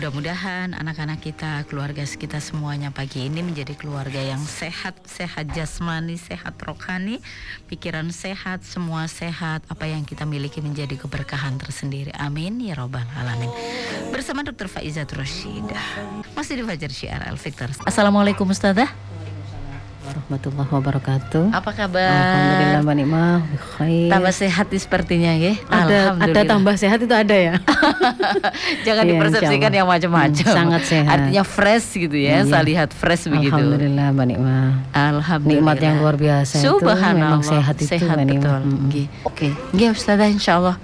Mudah-mudahan anak-anak kita, keluarga kita semuanya pagi ini menjadi keluarga yang sehat, sehat jasmani, sehat rohani, pikiran sehat, semua sehat, apa yang kita miliki menjadi keberkahan tersendiri. Amin ya robbal alamin. Bersama Dr. Faizat Rashidah. Masih di Fajar Syiar Al Victor. Assalamualaikum Ustazah warahmatullahi wabarakatuh. Apa kabar? Alhamdulillah Mbak khair. Tambah sehat nih sepertinya ya. Ada ada tambah sehat itu ada ya. Jangan Iya, dipersepsikan yang macam-macam. Hmm, sangat sehat. Artinya fresh gitu ya. Iya. Saya lihat fresh begitu. Alhamdulillah Mbak Nikmah. Alhamdulillah. Nikmat yang luar biasa itu Subhanallah. memang sehat itu Sehat Mbak betul. Nggih. Oke. Nggih Ustazah insyaallah.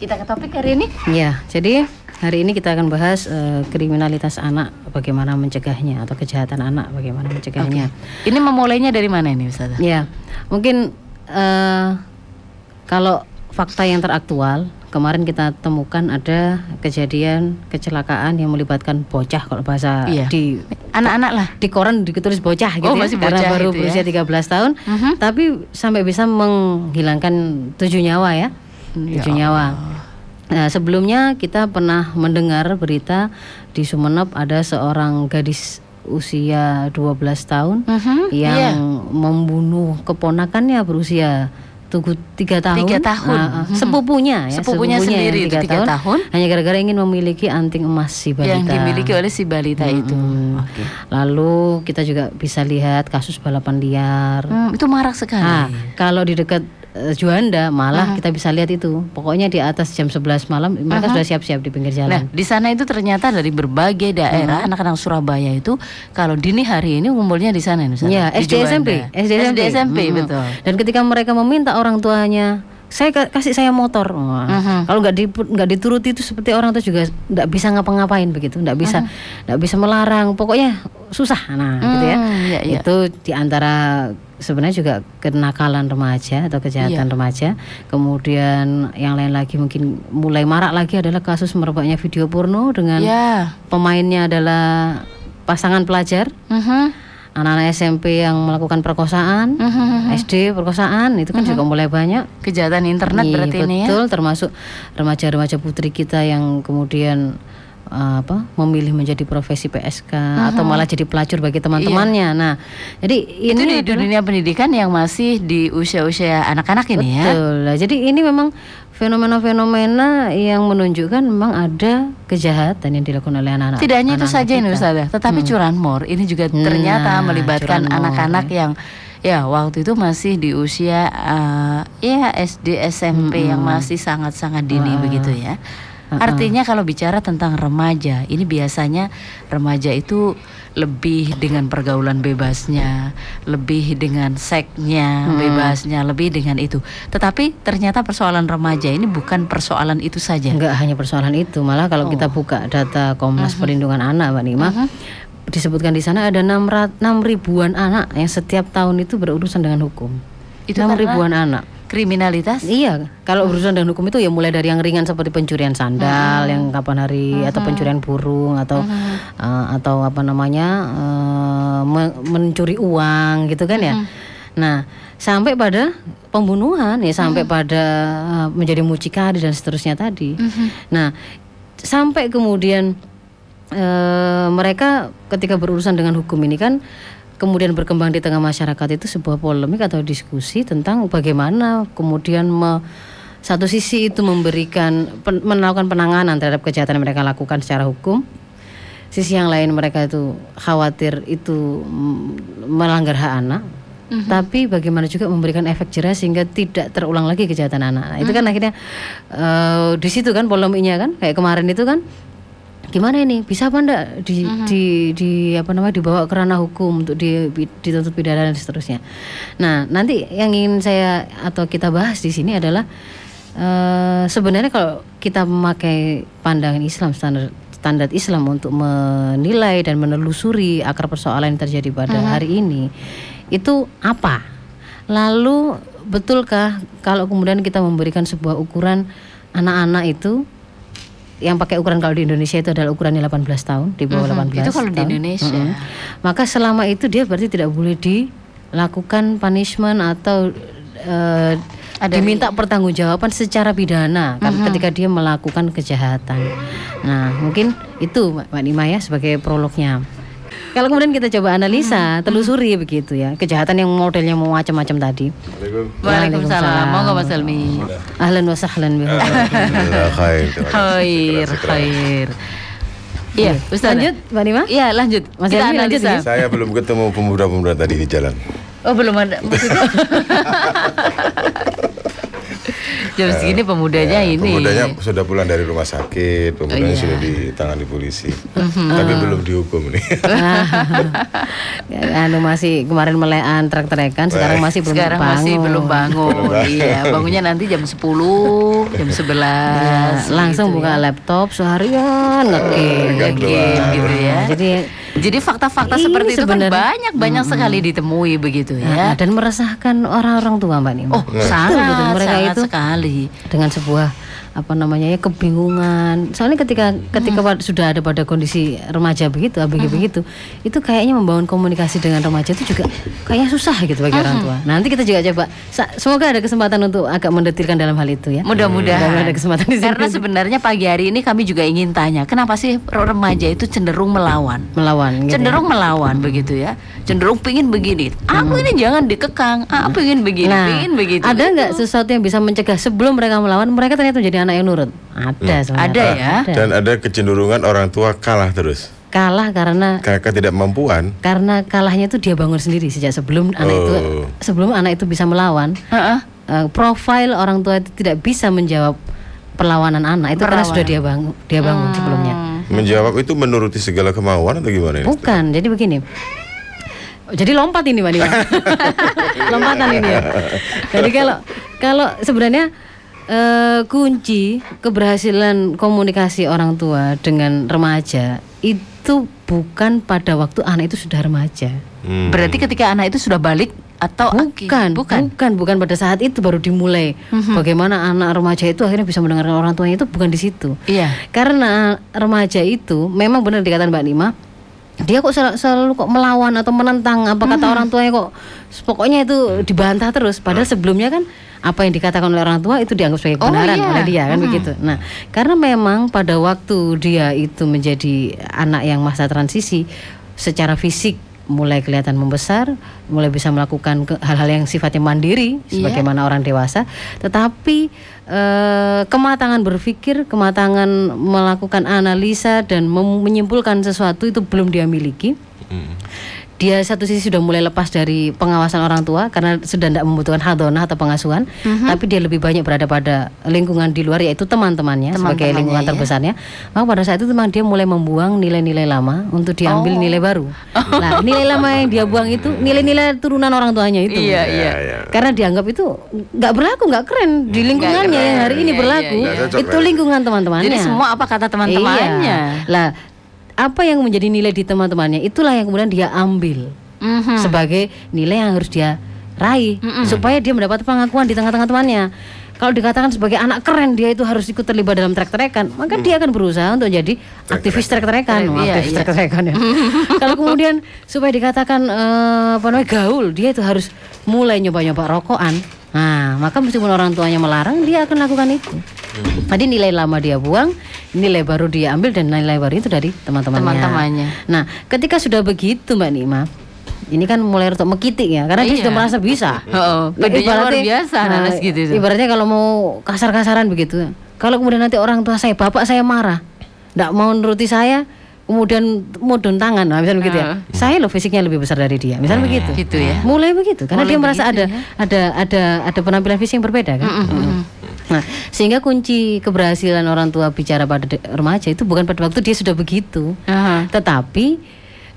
Kita ke topik hari ini. Ya, jadi hari ini kita akan bahas eh, kriminalitas anak, bagaimana mencegahnya atau kejahatan anak, bagaimana mencegahnya. Ini memulainya dari mana ini Ustazah? Ya, mungkin eh, kalau fakta yang teraktual kemarin kita temukan ada kejadian kecelakaan yang melibatkan bocah kalau bahasa Iya. di Anak-anak lah. di koran ditulis bocah gitu Oh, ya, masih karena bocah baru itu ya. berusia 13 tahun, Mhm. tapi sampai bisa menghilangkan tujuh nyawa ya, Ya tujuh nyawa. Nah, sebelumnya kita pernah mendengar berita di Sumeneb ada seorang gadis usia 12 tahun Mhm, yang iya. membunuh keponakannya berusia tiga tahun. Tiga tahun. Ah, ah. Mhm. sepupunya ya, Sepupunya yang sendiri itu tiga tahun. Hanya gara-gara ingin memiliki anting emas si balita. Yang dimiliki oleh si balita itu. Mm-mm. Oke. Lalu kita juga bisa lihat kasus balapan liar. Hmm, itu marak sekali. Nah, kalau di dekat Juanda malah kita bisa lihat itu. Pokoknya di atas jam 11 malam mereka sudah siap-siap di pinggir Nah, jalan. di sana itu ternyata dari berbagai daerah anak-anak Surabaya itu kalau dini hari ini ngumpulnya di sana. Ya, SD SMP. SD SMP, SMP, Mm-mm. betul. Dan ketika mereka meminta orang tuanya, saya ka- kasih saya motor. Wah, Mhm. Kalau nggak di, nggak dituruti itu seperti orang itu juga nggak bisa ngapa-ngapain begitu, nggak bisa nggak bisa melarang. Pokoknya susah, nah gitu ya. Hmm, iya, iya. Itu di antara sebenarnya juga kenakalan remaja atau kejahatan Iya. remaja. Kemudian yang lain lagi mungkin mulai marak lagi adalah kasus merebaknya video porno dengan Ya. pemainnya adalah pasangan pelajar Mhm. anak-anak SMP yang melakukan perkosaan, Mhm. SD perkosaan itu kan juga mulai banyak. Kejahatan internet Iya, berarti ini ya. betul, termasuk remaja-remaja putri kita yang kemudian uh, apa memilih menjadi profesi PSK atau malah jadi pelacur bagi teman-temannya. Nah, jadi Itu ini di adalah- dunia pendidikan yang masih di usia-usia anak-anak ini ya. betul. Nah, jadi ini memang fenomena-fenomena yang menunjukkan memang ada kejahatan yang dilakukan oleh anak-anak. Tidak hanya itu saja ini. Ustazah, tetapi curanmor ini juga ternyata Nah, melibatkan anak-anak yang ya waktu itu masih di usia eh, ya SD SMP yang masih sangat-sangat dini begitu ya. Artinya kalau bicara tentang remaja, ini biasanya remaja itu lebih dengan pergaulan bebasnya, lebih dengan seksnya bebasnya, lebih dengan itu. Tetapi ternyata persoalan remaja ini bukan persoalan itu saja. Enggak hanya persoalan itu, malah kalau kita Oh. buka data Komnas Mhm. Perlindungan Anak, Mbak Nima, disebutkan di sana ada 6 ribuan anak yang setiap tahun itu berurusan dengan hukum. Itu 6 karena ribuan anak. Kriminalitas? Iya, kalau urusan dengan hukum itu ya mulai dari yang ringan seperti pencurian sandal yang kapan hari atau pencurian burung atau uh, atau apa namanya uh, me- mencuri uang gitu kan ya. Nah, sampai pada pembunuhan ya sampai pada uh, menjadi mucikari dan seterusnya tadi. Nah, sampai kemudian eh, mereka ketika berurusan dengan hukum ini kan kemudian berkembang di tengah masyarakat itu sebuah polemik atau diskusi tentang bagaimana kemudian me- satu sisi itu memberikan pen- melakukan penanganan terhadap kejahatan yang mereka lakukan secara hukum. Sisi yang lain mereka itu khawatir itu melanggar hak anak. Tapi bagaimana juga memberikan efek jerah sehingga tidak terulang lagi kejahatan anak. Nah, itu kan akhirnya eh, di situ kan polemiknya kan kayak kemarin itu kan gimana ini bisa apa enggak di, di di apa namanya dibawa ke ranah hukum untuk di, dituntut pidana dan seterusnya. Nah nanti yang ingin saya atau kita bahas di sini adalah eh, sebenarnya kalau kita memakai pandangan Islam standar standar Islam untuk menilai dan menelusuri akar persoalan yang terjadi pada hari ini itu apa? Lalu betulkah kalau kemudian kita memberikan sebuah ukuran anak-anak itu yang pakai ukuran kalau di Indonesia itu adalah ukurannya 18 tahun di bawah 18 Itu kalau di tahun. Indonesia. Mm-mm. Maka selama itu dia berarti tidak boleh dilakukan punishment atau eh, Ada diminta pertanggungjawaban secara pidana kan ketika dia melakukan kejahatan. Nah, mungkin itu Mbak Nima ya sebagai prolognya. Kalau kemudian kita coba analisa, telusuri begitu ya, kejahatan yang modelnya mau macam-macam tadi. Waalaikumsalam. Monggo Mas Helmi. Ahlan wa sahlan bihi. Khair. Kasih. Khair, khair. Iya, Ustaz. Lanjut, Mbak Nima? Iya, lanjut. Mas Kita Helmi, lanjut analisa. Saya belum ketemu pemuda-pemuda tadi di jalan. Oh, belum ada. Maksudnya Jam segini pemudanya Ya, ini. Pemudanya sudah pulang dari rumah sakit, pemudanya iya. sudah ditangani polisi. Tapi belum dihukum nih. Ya, anu masih kemarin melean trek-trekan, sekarang masih belum Sekarang bangun. masih belum bangun. iya, bangunnya nanti jam 10, jam 11. Ya, langsung gitu buka ya. laptop seharian ngegame. Ngegame gitu ya. Jadi Jadi fakta-fakta Ini seperti itu kan banyak banyak sekali ditemui begitu Nah, ya. dan meresahkan orang-orang tua Mbak Nima. Oh, sangat betul. Mereka sangat itu sekali. Dengan sebuah apa namanya ya kebingungan. Soalnya ketika ketika Hmm. sudah ada pada kondisi remaja begitu, ABG begitu, itu kayaknya membangun komunikasi dengan remaja itu juga kayaknya susah gitu bagi orang Hmm. tua. Nanti kita juga coba semoga ada kesempatan untuk agak mendetilkan dalam hal itu ya. Mudah-mudahan ada kesempatan di sini. Karena sebenarnya pagi hari ini kami juga ingin tanya, kenapa sih remaja itu cenderung melawan? melawan gitu ya. Cenderung melawan begitu ya. Cenderung pingin begini. Aku ini jangan dikekang. Aku ingin begini, Nah, pingin begitu. ada nggak sesuatu yang bisa mencegah sebelum mereka melawan mereka ternyata menjadi anak yang nurut? Ada sebenarnya. Ada ya. Dan ada kecenderungan orang tua kalah terus. Kalah karena Karena ketidakmampuan. karena kalahnya itu dia bangun sendiri sejak sebelum anak itu Oh. sebelum anak itu bisa melawan. Heeh. eh, profil orang tua itu tidak bisa menjawab perlawanan anak itu karena sudah dia bangun dia bangun sebelumnya. Menjawab itu menuruti segala kemauan atau gimana ini? Bukan, jadi begini. Jadi lompat ini Mbak. Lompatan ini ya. Jadi kalau kalau sebenarnya eh, kunci keberhasilan komunikasi orang tua dengan remaja itu bukan pada waktu anak itu sudah remaja. Hmm. Berarti ketika anak itu sudah balik atau Bukan, bukan. bukan, bukan pada saat itu baru dimulai. Bagaimana anak remaja itu akhirnya bisa mendengarkan orang tuanya itu bukan di situ. Iya. Karena remaja itu memang benar dikatakan Mbak Nima, dia kok sel- selalu, kok melawan atau menentang apa kata orang tuanya kok pokoknya itu dibantah terus. Padahal sebelumnya kan apa yang dikatakan oleh orang tua itu dianggap sebagai Oh, kebenaran iya. oleh dia kan begitu. Nah, karena memang pada waktu dia itu menjadi anak yang masa transisi secara fisik mulai kelihatan membesar, mulai bisa melakukan hal-hal yang sifatnya mandiri Iya. sebagaimana orang dewasa, tetapi eh, kematangan berpikir, kematangan melakukan analisa dan menyimpulkan sesuatu itu belum dia miliki. Hmm. Dia satu sisi sudah mulai lepas dari pengawasan orang tua karena sudah tidak membutuhkan hadonah atau pengasuhan, Mhm. tapi dia lebih banyak berada pada lingkungan di luar yaitu teman-temannya sebagai Teman-temannya, lingkungan ya. terbesarnya. Maka pada saat itu memang dia mulai membuang nilai-nilai lama untuk diambil Oh. nilai baru. Nah, nilai lama yang dia buang itu nilai-nilai turunan orang tuanya itu. Iya, iya. Ya, ya. Karena dianggap itu nggak berlaku, nggak keren di lingkungannya yang hari ini Iya, berlaku. iya, iya. Nggak cocok, Itu ya. lingkungan teman-temannya. Jadi semua apa kata teman-temannya? Iya. Lah, apa yang menjadi nilai di teman-temannya itulah yang kemudian dia ambil Mhm. sebagai nilai yang harus dia raih supaya dia mendapat pengakuan di tengah-tengah temannya. Kalau dikatakan sebagai anak keren dia itu harus ikut terlibat dalam trek-trekan, maka dia akan berusaha untuk jadi aktivis trek-trekan, Trek, Oh, iya, aktivis iya. trek-trekan ya. Kalau kemudian supaya dikatakan eh, apa namanya gaul, dia itu harus mulai nyoba-nyoba rokokan. Nah, maka meskipun orang tuanya melarang, dia akan lakukan itu. Tadi nilai lama dia buang, nilai baru dia ambil dan nilai baru itu dari teman-temannya. Teman-temannya. Nah, ketika sudah begitu Mbak Nima, ini kan mulai untuk mekitik ya, karena dia Iya. sudah merasa bisa. Oh, pedenya luar biasa nah, gitu. tuh. Ibaratnya kalau mau kasar-kasaran begitu. Kalau kemudian nanti orang tua saya, bapak saya marah, tidak mau nuruti saya, kemudian mudun tangan, nah, misalnya begitu ya. Saya loh fisiknya lebih besar dari dia, misalnya begitu. Gitu ya. Mulai begitu, karena Mulai dia merasa ada ada ada ada penampilan fisik yang berbeda kan. Mm. Nah, sehingga kunci keberhasilan orang tua bicara pada remaja itu bukan pada waktu dia sudah begitu, Aha. tetapi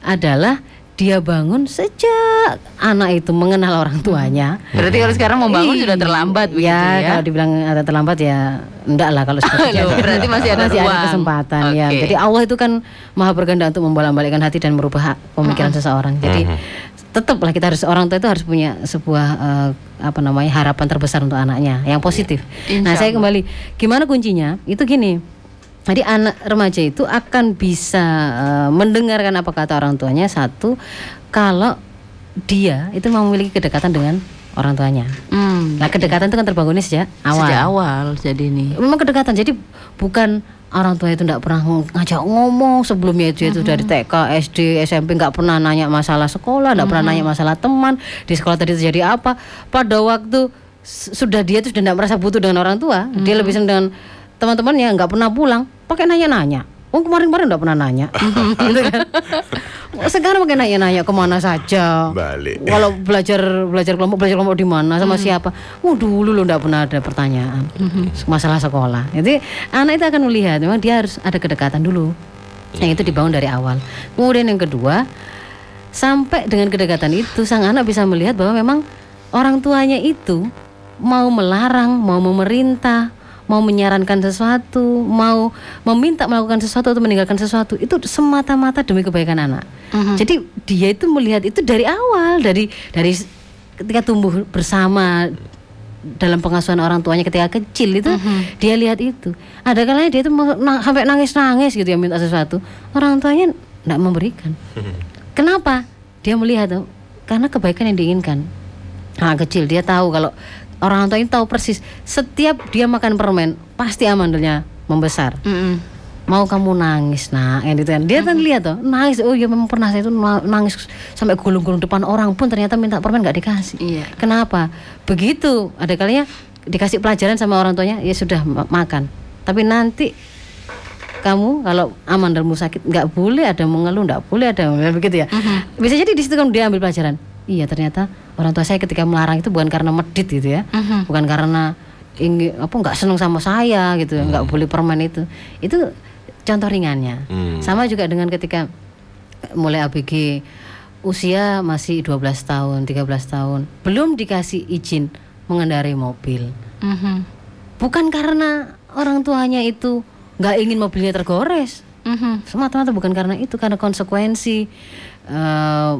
adalah dia bangun sejak anak itu mengenal orang tuanya. Berarti kalau sekarang mau bangun sudah terlambat begitu ya, ya. kalau dibilang ada terlambat ya enggak lah kalau seperti itu. berarti masih ada ruang. kesempatan ya. Oke. Jadi Allah itu kan maha berkehendak untuk membolak-balikkan hati dan merubah pemikiran seseorang. Jadi tetaplah kita harus orang tua itu harus punya sebuah eh, apa namanya harapan terbesar untuk anaknya yang positif. Insya Nah, saya kembali gimana kuncinya? Itu gini. Jadi anak remaja itu akan bisa eh, mendengarkan apa kata orang tuanya satu kalau dia itu memiliki kedekatan dengan orang tuanya. Hmm, Nah kedekatan itu kan terbangunnya sejak awal. sejak awal jadi ini. Memang kedekatan jadi bukan orang tua itu tidak pernah ng- ngajak ngomong sebelumnya itu itu dari TK, SD, SMP nggak pernah nanya masalah sekolah, nggak pernah nanya masalah teman di sekolah tadi terjadi apa. Pada waktu sudah dia itu sudah tidak merasa butuh dengan orang tua, dia lebih senang dengan teman-temannya nggak pernah pulang, pakai nanya-nanya. Oh kemarin-kemarin nggak pernah nanya, gitu kan? Sekarang pakai nanya-nanya ke mana saja. Balik. Kalau belajar belajar kelompok belajar kelompok di mana sama siapa? Oh dulu lo nggak pernah ada pertanyaan masalah sekolah. Jadi anak itu akan melihat memang dia harus ada kedekatan dulu. Yang itu dibangun dari awal. Kemudian yang kedua sampai dengan kedekatan itu sang anak bisa melihat bahwa memang orang tuanya itu mau melarang, mau memerintah, mau menyarankan sesuatu, mau meminta melakukan sesuatu atau meninggalkan sesuatu itu semata-mata demi kebaikan anak. Jadi dia itu melihat itu dari awal, dari dari ketika tumbuh bersama dalam pengasuhan orang tuanya ketika kecil itu dia lihat itu. Ada kalanya dia itu meng- na- sampai nangis-nangis gitu ya minta sesuatu, orang tuanya tidak memberikan. Kenapa? Dia melihat tuh karena kebaikan yang diinginkan. Anak kecil dia tahu kalau orang tua ini tahu persis setiap dia makan permen pasti amandelnya membesar. Mm-mm. Mau kamu nangis nah yang itu kan dia kan lihat tuh nangis oh iya memang pernah saya itu na- nangis sampai gulung-gulung depan orang pun ternyata minta permen nggak dikasih. Iya. Kenapa? Begitu ada kalinya dikasih pelajaran sama orang tuanya ya sudah ma- makan. Tapi nanti kamu kalau amandalmu sakit nggak boleh ada mengeluh nggak boleh ada begitu ya bisa jadi di situ kan dia ambil pelajaran iya ternyata orang tua saya ketika melarang itu bukan karena medit gitu ya. Bukan karena ingin apa nggak seneng sama saya gitu ya nggak boleh permen itu. Itu contoh ringannya. Hmm. sama juga dengan ketika mulai ABG usia masih 12 tahun 13 tahun belum dikasih izin mengendarai mobil. Mhm. bukan karena orang tuanya itu nggak ingin mobilnya tergores. Mhm. semata-mata bukan karena itu karena konsekuensi eh,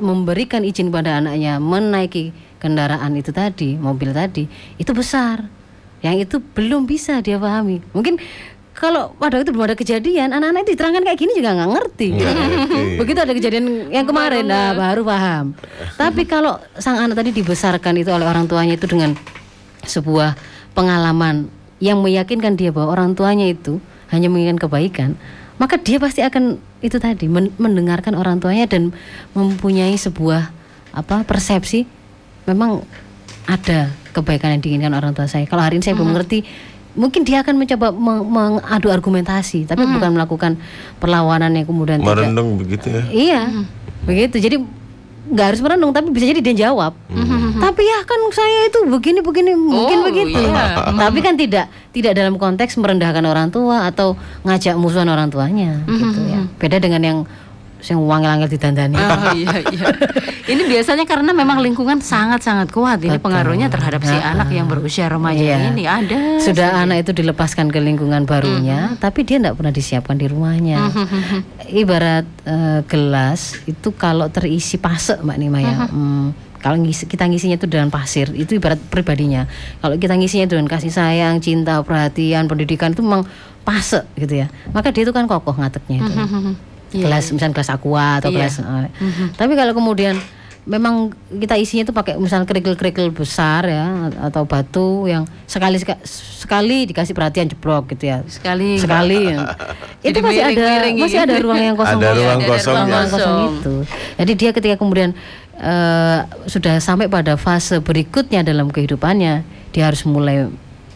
memberikan izin pada anaknya menaiki kendaraan itu tadi mobil tadi itu besar. Yang itu belum bisa dia pahami. Mungkin kalau pada itu belum ada kejadian anak-anak itu diterangkan kayak gini juga nggak ngerti. Nggak ngerti. begitu ada kejadian yang kemarin nah baru paham. Tapi kalau sang anak tadi dibesarkan itu oleh orang tuanya itu dengan sebuah pengalaman yang meyakinkan dia bahwa orang tuanya itu hanya menginginkan kebaikan maka dia pasti akan itu tadi men- mendengarkan orang tuanya dan mempunyai sebuah apa persepsi memang ada kebaikan yang diinginkan orang tua saya. Kalau hari ini saya belum mengerti mungkin dia akan mencoba meng- mengadu argumentasi tapi bukan melakukan perlawanan yang kemudian tidak. Merenung begitu ya. Iya, begitu. Jadi nggak harus merenung, tapi bisa jadi dia jawab. Tapi ya kan saya itu begini begini mungkin Oh, begitu. iya. Tapi kan tidak tidak dalam konteks merendahkan orang tua atau ngajak musuhan orang tuanya, gitu ya. Beda dengan yang yang wangil-wangil ditandani. Oh iya iya. Ini biasanya karena memang lingkungan sangat-sangat kuat ini pengaruhnya terhadap si anak yang berusia remaja Iya. ini ada. Sudah anak itu dilepaskan ke lingkungan barunya, tapi dia tidak pernah disiapkan di rumahnya. Ibarat eh, gelas itu kalau terisi pase, Mbak Nima ya. Hmm, kalau ngisi, kita ngisinya itu dengan pasir, itu ibarat pribadinya. Kalau kita ngisinya dengan kasih sayang, cinta, perhatian, pendidikan itu memang pase gitu ya. Maka dia itu kan kokoh ngateknya itu. Gelas misalnya gelas aqua atau Iya. gelas eh, Tapi kalau kemudian memang kita isinya itu pakai misalnya kerikil-kerikil besar ya atau batu yang sekali seka- sekali dikasih perhatian jeblok gitu ya. Sekali. Sekali. Itu Jadi masih ada masih ada ruang yang kosong. Ada kosong. ruang ada kosong ruang ya. ruang kosong itu. Jadi dia ketika kemudian eh, sudah sampai pada fase berikutnya dalam kehidupannya dia harus mulai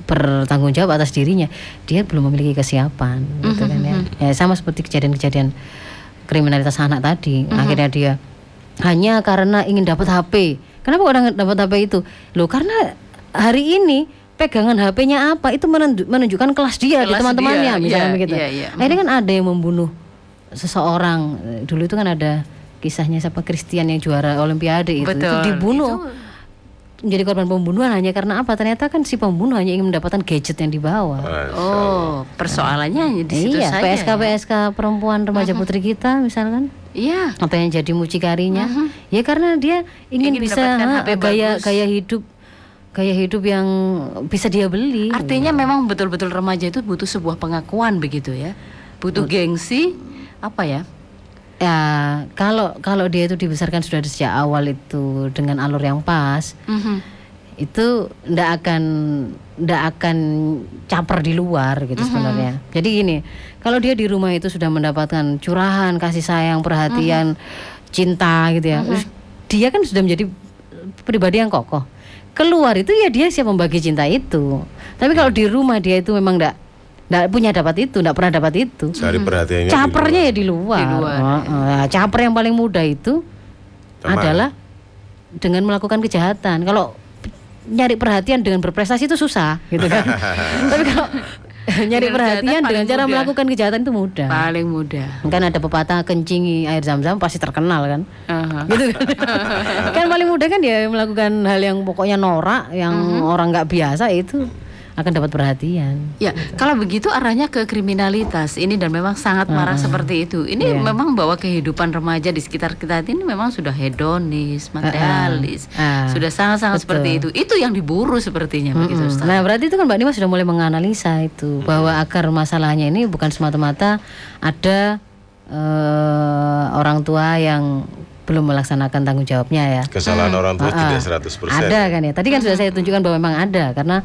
bertanggung jawab atas dirinya. Dia belum memiliki kesiapan gitu kan ya. ya sama seperti kejadian-kejadian kriminalitas anak tadi. Akhirnya dia hanya karena ingin dapat HP kenapa kok dapat HP itu? Loh karena hari ini pegangan HP-nya apa? Itu menunjuk- menunjukkan kelas dia di Kelas teman-temannya dia, misalnya iya, begitu. iya, iya. akhirnya kan ada yang membunuh seseorang. Dulu itu kan ada kisahnya siapa Christian yang juara Olimpiade itu. Itu dibunuh menjadi korban pembunuhan hanya karena apa ternyata kan si pembunuh hanya ingin mendapatkan gadget yang dibawa Oh, persoalannya di situ iya saja. PSK PSK perempuan remaja putri kita misalkan Iya. apa yang jadi mucikarinya ya karena dia ingin, Ingin bisa mendapatkan ha, HP gaya bagus. gaya hidup gaya hidup yang bisa dia beli Artinya memang betul-betul remaja itu butuh sebuah pengakuan begitu ya. Butuh gengsi apa ya? Ya kalau kalau dia itu dibesarkan sudah dari sejak awal itu dengan alur yang pas Mhm. itu ndak akan ndak akan caper di luar gitu sebenarnya. Jadi gini, kalau dia di rumah itu sudah mendapatkan curahan, kasih sayang, perhatian, cinta gitu ya. terus Dia kan sudah menjadi pribadi yang kokoh. Keluar itu ya dia siap membagi cinta itu. Tapi kalau di rumah dia itu memang ndak ndak punya dapat itu, ndak pernah dapat itu. Cari perhatiannya. di Capernya ya di luar. Di luar, Heeh. Nah, caper yang paling mudah itu Teman. adalah dengan melakukan kejahatan. Kalau nyari perhatian dengan berprestasi itu susah, gitu kan. Tapi kalau nyari Dengan perhatian dengan cara mudah. melakukan kejahatan itu mudah. Paling mudah. Kan ada pepatah kencingi air zam-zam pasti terkenal kan. Aha. Gitu kan. kan paling mudah kan dia melakukan hal yang pokoknya norak, yang Mhm. orang nggak biasa itu akan dapat perhatian. Ya, kalau begitu arahnya ke kriminalitas ini dan memang sangat marak seperti itu. Ini Iya. memang bahwa kehidupan remaja di sekitar kita ini memang sudah hedonis, materialis, Ah, sudah sangat-sangat seperti itu. Itu yang diburu sepertinya begitu, Mm-mm. Ustaz. Nah berarti itu kan Mbak Nima sudah mulai menganalisa itu bahwa akar masalahnya ini bukan semata-mata ada eh, orang tua yang belum melaksanakan tanggung jawabnya ya. Kesalahan orang tua Ah, tidak ah. 100%. Ada kan ya. Tadi kan sudah saya tunjukkan bahwa memang ada karena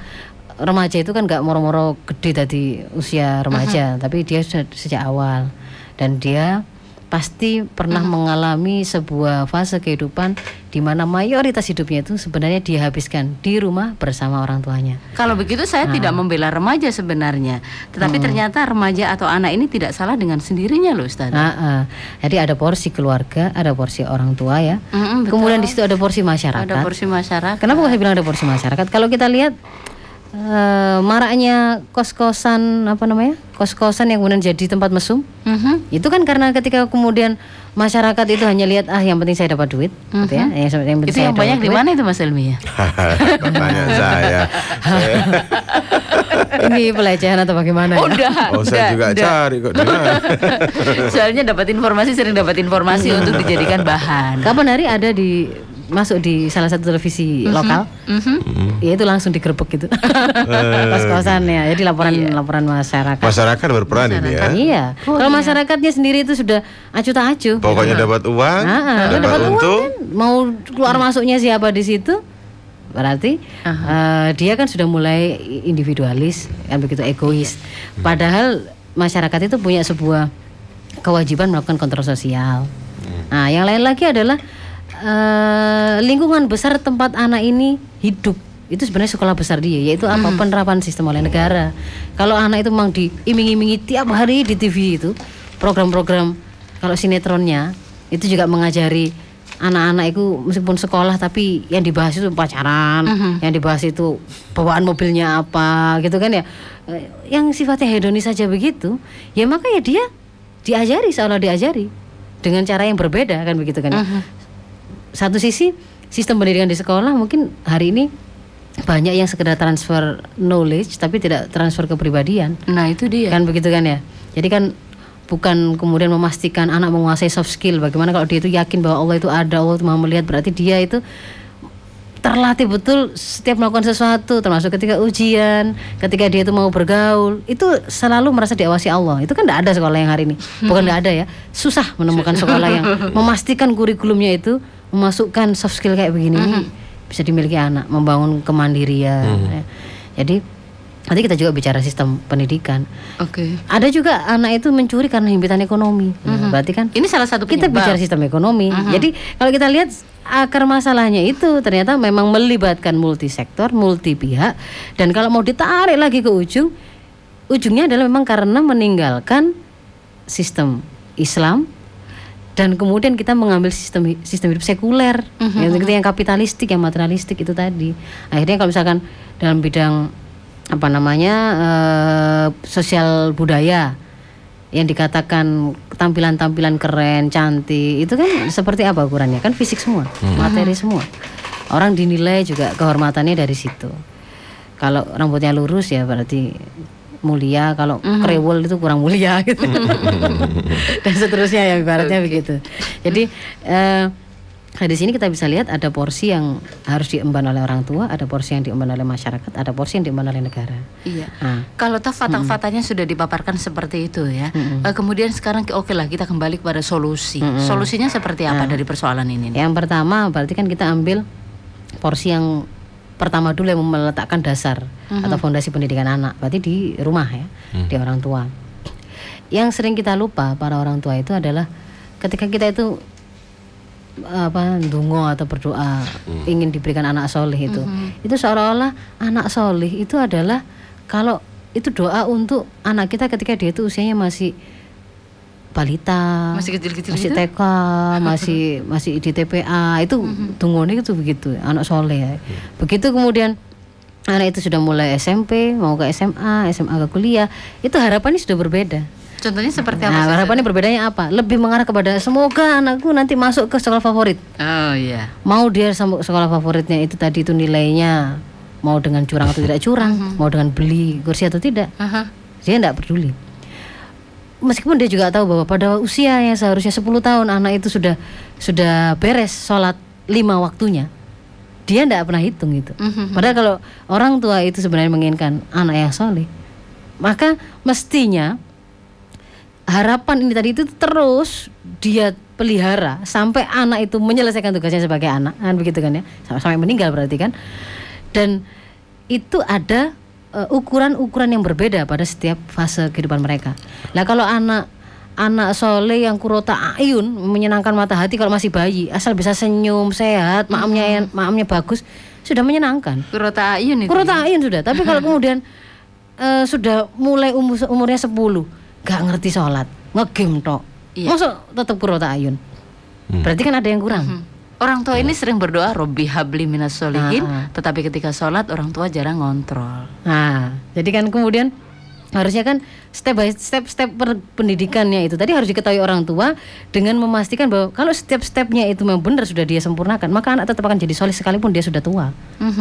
remaja itu kan nggak moro-moro gede tadi usia remaja, tapi dia sudah sejak awal dan dia pasti pernah mengalami sebuah fase kehidupan di mana mayoritas hidupnya itu sebenarnya dia habiskan di rumah bersama orang tuanya. Kalau begitu saya tidak membela remaja sebenarnya, tetapi ternyata remaja atau anak ini tidak salah dengan sendirinya loh, Ustaz. Nah, ah. jadi ada porsi keluarga, ada porsi orang tua ya. Betul. Kemudian di situ ada porsi masyarakat. Ada porsi masyarakat. Kenapa saya bilang ada porsi masyarakat? Kalau kita lihat eh, maraknya kos-kosan apa namanya? Kos-kosan yang kemudian jadi tempat mesum. Mhm. Itu kan karena ketika kemudian masyarakat itu hanya lihat ah yang penting saya dapat duit, gitu ya. Yang, yang penting Itu saya yang dapat banyak di mana itu Mas Elmi ya? Tanya saya. saya Ini pelecehan atau bagaimana ya? Udah, oh, saya juga cari kok. Soalnya dapat informasi sering dapat informasi untuk dijadikan bahan. Kapan hari ada di masuk di salah satu televisi lokal, Mhm. ya itu langsung digerebek gitu, kos-kosan ya. Jadi laporan laporan masyarakat. Masyarakat berperan ini ya. Iya. Kalau masyarakatnya sendiri itu sudah acuh tak acuh. Pokoknya dapat uang, Ah, ah, dapat, dapat uang untung. kan, mau keluar masuknya siapa di situ? Berarti eh, dia kan sudah mulai individualis, kan begitu egois. Padahal masyarakat itu punya sebuah kewajiban melakukan kontrol sosial. Nah, yang lain lagi adalah eh, lingkungan besar tempat anak ini hidup. Itu sebenarnya sekolah besar dia yaitu apa? Penerapan sistem oleh negara. Kalau anak itu memang diiming-imingi tiap hari di TV itu program-program kalau sinetronnya itu juga mengajari anak-anak itu meskipun sekolah tapi yang dibahas itu pacaran yang dibahas itu bawaan mobilnya apa gitu kan ya? Eh, yang sifatnya hedonis saja begitu ya maka ya dia diajari seolah diajari dengan cara yang berbeda kan begitu kan ya satu sisi sistem pendidikan di sekolah mungkin hari ini banyak yang sekedar transfer knowledge tapi tidak transfer kepribadian. Nah, itu dia. kan begitu kan ya? Jadi kan bukan kemudian memastikan anak menguasai soft skill. Bagaimana kalau dia itu yakin bahwa Allah itu ada Allah itu mau melihat berarti dia itu terlatih betul setiap melakukan sesuatu termasuk ketika ujian ketika dia itu mau bergaul. Itu selalu merasa diawasi Allah. Itu kan tidak ada sekolah yang hari ini. Bukan tidak ada ya. Susah menemukan sekolah yang memastikan kurikulumnya itu memasukkan soft skill kayak begini ini bisa dimiliki anak membangun kemandirian ya. jadi nanti kita juga bicara sistem pendidikan Oke. ada juga anak itu mencuri karena himpitan ekonomi Nah, berarti kan Ini salah satu kita penyebab. bicara sistem ekonomi. Jadi kalau kita lihat akar masalahnya itu ternyata memang melibatkan multisektor, multi pihak dan kalau mau ditarik lagi ke ujung ujungnya adalah memang karena meninggalkan sistem Islam dan kemudian kita mengambil sistem sistem hidup sekuler yang seperti yang kapitalistik yang materialistik itu tadi akhirnya kalau misalkan dalam bidang apa namanya eh, sosial budaya yang dikatakan tampilan-tampilan keren, cantik, itu kan seperti apa ukurannya? Kan fisik semua, materi semua. Orang dinilai juga kehormatannya dari situ. Kalau rambutnya lurus ya berarti mulia, kalau krewel itu kurang mulia gitu. Dan seterusnya ya ibaratnya begitu. Jadi eh, Nah, di sini kita bisa lihat ada porsi yang harus diemban oleh orang tua, ada porsi yang diemban oleh masyarakat, ada porsi yang diemban oleh negara. Iya. Nah, Kalau toh fatah-fatahnya sudah dipaparkan seperti itu ya. Eh, kemudian sekarang oke lah kita kembali kepada solusi. Solusinya seperti apa dari persoalan ini? nih? yang pertama berarti kan kita ambil porsi yang pertama dulu yang meletakkan dasar atau fondasi pendidikan anak, berarti di rumah ya, di orang tua. Yang sering kita lupa para orang tua itu adalah ketika kita itu apa dungo atau berdoa ingin diberikan anak soleh itu itu seolah-olah anak soleh itu adalah kalau itu doa untuk anak kita ketika dia itu usianya masih balita Masih kecil-kecil masih gitu? TK masih masih di TPA itu tunggunya itu begitu anak soleh ya. begitu kemudian anak itu sudah mulai SMP mau ke SMA SMA ke kuliah itu harapannya sudah berbeda Contohnya seperti apa? Nah, harapannya berbedanya apa? Lebih mengarah kepada semoga anakku nanti masuk ke sekolah favorit. Oh iya. Mau dia sama sekolah favoritnya itu tadi itu nilainya mau dengan curang atau tidak curang, mau dengan beli kursi atau tidak, Aha. dia tidak peduli. Meskipun dia juga tahu bahwa pada usia yang seharusnya 10 tahun anak itu sudah sudah beres sholat lima waktunya, dia tidak pernah hitung itu. Mhm. Padahal kalau orang tua itu sebenarnya menginginkan anak yang soleh, maka mestinya harapan ini tadi itu terus dia pelihara sampai anak itu menyelesaikan tugasnya sebagai anak kan begitu kan ya sampai, sampai meninggal berarti kan dan itu ada eh, ukuran-ukuran yang berbeda pada setiap fase kehidupan mereka. Nah kalau anak anak soleh yang kurota ayun menyenangkan mata hati kalau masih bayi asal bisa senyum sehat maamnya maamnya bagus sudah menyenangkan. Kurota Ayun itu. Kurota ayun sudah. Tapi kalau kemudian eh, sudah mulai umur umurnya 10 nggak ngerti sholat ngegame tok. Iya. Masuk tetap kurota ayun. Berarti kan ada yang kurang. Hmm. Orang tua ini sering berdoa Robbi habli minas solihin, Ah, tetapi ketika sholat orang tua jarang ngontrol. Nah, jadi kan kemudian harusnya kan step by step step per- pendidikannya itu. Tadi harus diketahui orang tua dengan memastikan bahwa kalau setiap stepnya itu memang benar sudah dia sempurnakan maka anak tetap akan jadi soleh sekalipun dia sudah tua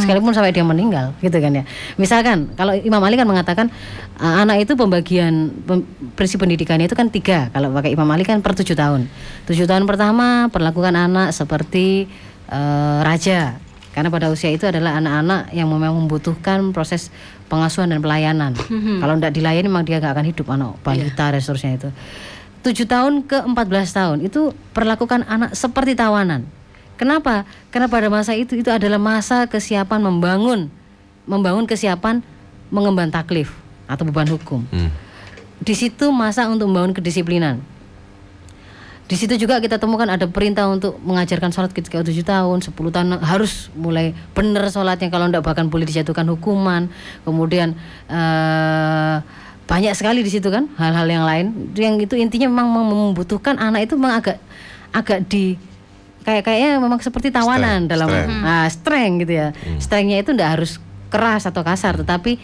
sekalipun sampai dia meninggal gitu kan ya. Misalkan kalau Imam Ali kan mengatakan uh, anak itu pembagian pem- prinsip pendidikannya itu kan tiga. Kalau pakai Imam Ali kan per tujuh tahun. Tujuh tahun pertama perlakukan anak seperti eh, raja karena pada usia itu adalah anak-anak yang memang membutuhkan proses pengasuhan dan pelayanan. Kalau tidak dilayani memang dia nggak akan hidup anak balita dan seterusnya itu. 7 tahun ke 14 tahun itu perlakukan anak seperti tawanan. Kenapa? Karena pada masa itu itu adalah masa kesiapan membangun membangun kesiapan mengemban taklif atau beban hukum. Hmm. Di situ masa untuk membangun kedisiplinan. Di situ juga kita temukan ada perintah untuk mengajarkan sholat ketika 7 tahun, 10 tahun harus mulai benar sholatnya kalau tidak bahkan boleh dijatuhkan hukuman. Kemudian eh, banyak sekali di situ kan hal-hal yang lain. Yang itu intinya memang mem- membutuhkan anak itu memang agak agak di kayak kayaknya memang seperti tawanan Strength, dalam strength. ah, strength gitu ya. Strengthnya itu tidak harus keras atau kasar, tetapi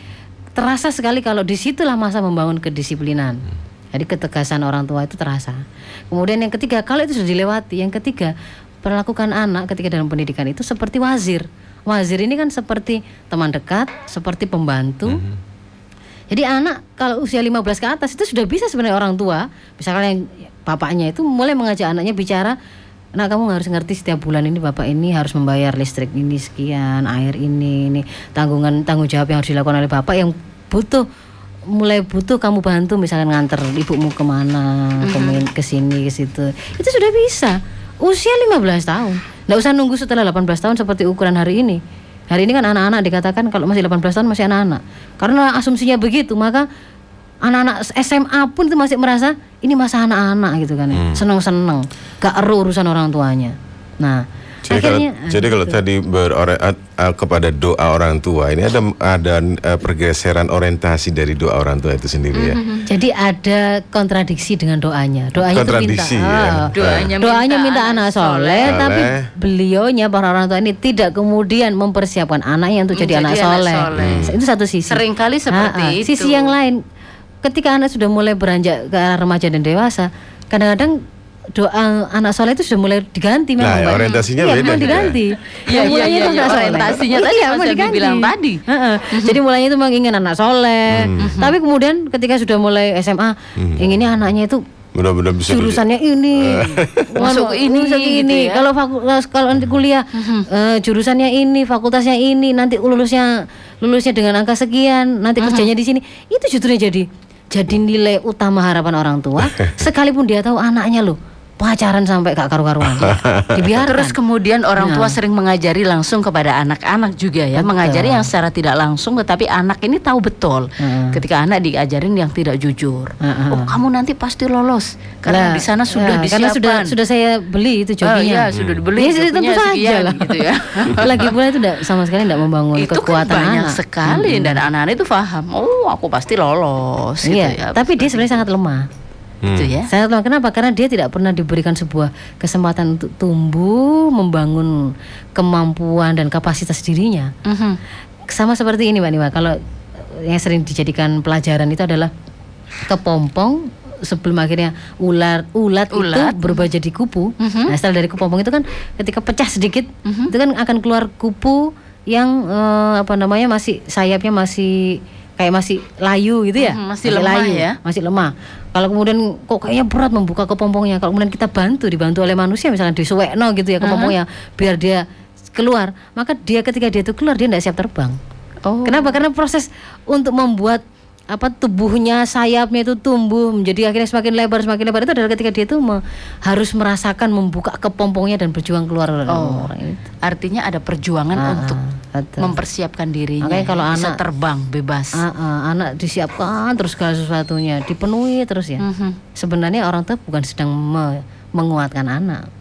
terasa sekali kalau di situlah masa membangun kedisiplinan. Jadi ketegasan orang tua itu terasa. Kemudian yang ketiga, kalau itu sudah dilewati, yang ketiga perlakukan anak ketika dalam pendidikan itu seperti wazir. Wazir ini kan seperti teman dekat, seperti pembantu. Jadi anak kalau usia 15 ke atas itu sudah bisa sebenarnya orang tua, misalkan yang bapaknya itu mulai mengajak anaknya bicara, "Nak, kamu harus ngerti setiap bulan ini bapak ini harus membayar listrik ini sekian, air ini, ini tanggungan tanggung jawab yang harus dilakukan oleh bapak yang butuh mulai butuh kamu bantu misalkan nganter ibumu ke mana, ke, min- ke sini, ke situ. Itu sudah bisa. Usia 15 tahun. Nggak usah nunggu setelah 18 tahun seperti ukuran hari ini. Hari ini kan anak-anak dikatakan kalau masih 18 tahun masih anak-anak. Karena asumsinya begitu, maka anak-anak SMA pun itu masih merasa ini masa anak-anak gitu kan ya. Seneng-seneng, gak eru urusan orang tuanya. Nah, Jadi kalau, akhirnya jadi kalau tadi berore, uh, uh, kepada doa orang tua ini ada ada uh, pergeseran orientasi dari doa orang tua itu sendiri ya. jadi ada kontradiksi dengan doanya. Doanya itu Kontradiksi, minta, ya. ah, Doanya doanya minta anak soleh, soleh. tapi beliaunya para orang tua ini tidak kemudian mempersiapkan anaknya untuk jadi anak Menjadi anak soleh. soleh. Itu satu sisi. Seringkali seperti Ah, ah. itu. Sisi yang lain, ketika anak sudah mulai beranjak ke arah remaja dan dewasa, kadang-kadang doa anak soleh itu sudah mulai diganti memang Nah, Mbak. orientasinya iya, beda memang juga. diganti. Iya, Yang iya, mulanya iya, itu anak soleh. orientasinya tadi Iya, Abi diganti. bilang tadi. Heeh. Jadi mulainya itu memang ingin anak soleh, tapi kemudian ketika sudah mulai SMA, inginnya anaknya itu Benar-benar bisa jurusannya ini Masuk Anu, ini, masuk gitu ini ya. kalau fakultas kalau nanti kuliah eh, jurusannya ini fakultasnya ini nanti lulusnya lulusnya dengan angka sekian nanti kerjanya di sini itu justru jadi jadi nilai utama harapan orang tua sekalipun dia tahu anaknya loh pacaran sampai gak karu-karuan dibiarkan Terus kemudian orang tua sering mengajari langsung kepada anak-anak juga ya, mengajari yang secara tidak langsung, tetapi anak ini tahu betul Heeh. ketika anak diajarin yang tidak jujur. Heeh. Oh kamu nanti pasti lolos karena Lah, di sana sudah ya, disiapkan. karena sudah sudah saya beli itu Oh jokinya iya sudah dibeli. Ya, jokinya tentu saja lah. gitu ya. Lagi pula itu tidak sama sekali tidak membangun itu kan kekuatan banyak anak. sekali dan anak-anak itu paham. Oh aku pasti lolos. gitu ya. Iya, tapi dia sebenarnya sangat lemah. Gitu ya. Sangat lemah. Kenapa? Karena dia tidak pernah diberikan sebuah kesempatan untuk tumbuh, membangun kemampuan dan kapasitas dirinya. Mhm. Sama seperti ini, Mbak Niwa. Kalau yang sering dijadikan pelajaran itu adalah kepompong sebelum akhirnya ular ulat, Ulat. itu berubah jadi kupu. Mhm. Nah, setelah dari kepompong itu kan ketika pecah sedikit, itu kan akan keluar kupu yang eh, apa namanya masih sayapnya masih kayak masih layu gitu ya, Mhm, masih lemah ya. masih lemah. Kalau kemudian kok kayaknya berat membuka kepompongnya, kalau kemudian kita bantu dibantu oleh manusia misalnya disuwekno gitu ya kepompongnya biar dia keluar, maka dia ketika dia itu keluar dia tidak siap terbang. Oh. Kenapa? Karena proses untuk membuat apa tubuhnya sayapnya itu tumbuh menjadi akhirnya semakin lebar semakin lebar itu adalah ketika dia itu me- harus merasakan membuka kepompongnya dan berjuang keluar dari Oh. orang itu. Artinya ada perjuangan Ah, untuk betul. mempersiapkan dirinya. Makanya kalau anak- terbang bebas. Ah, ah, anak disiapkan terus segala sesuatunya dipenuhi terus ya. Mhm. Sebenarnya orang tua bukan sedang me- menguatkan anak.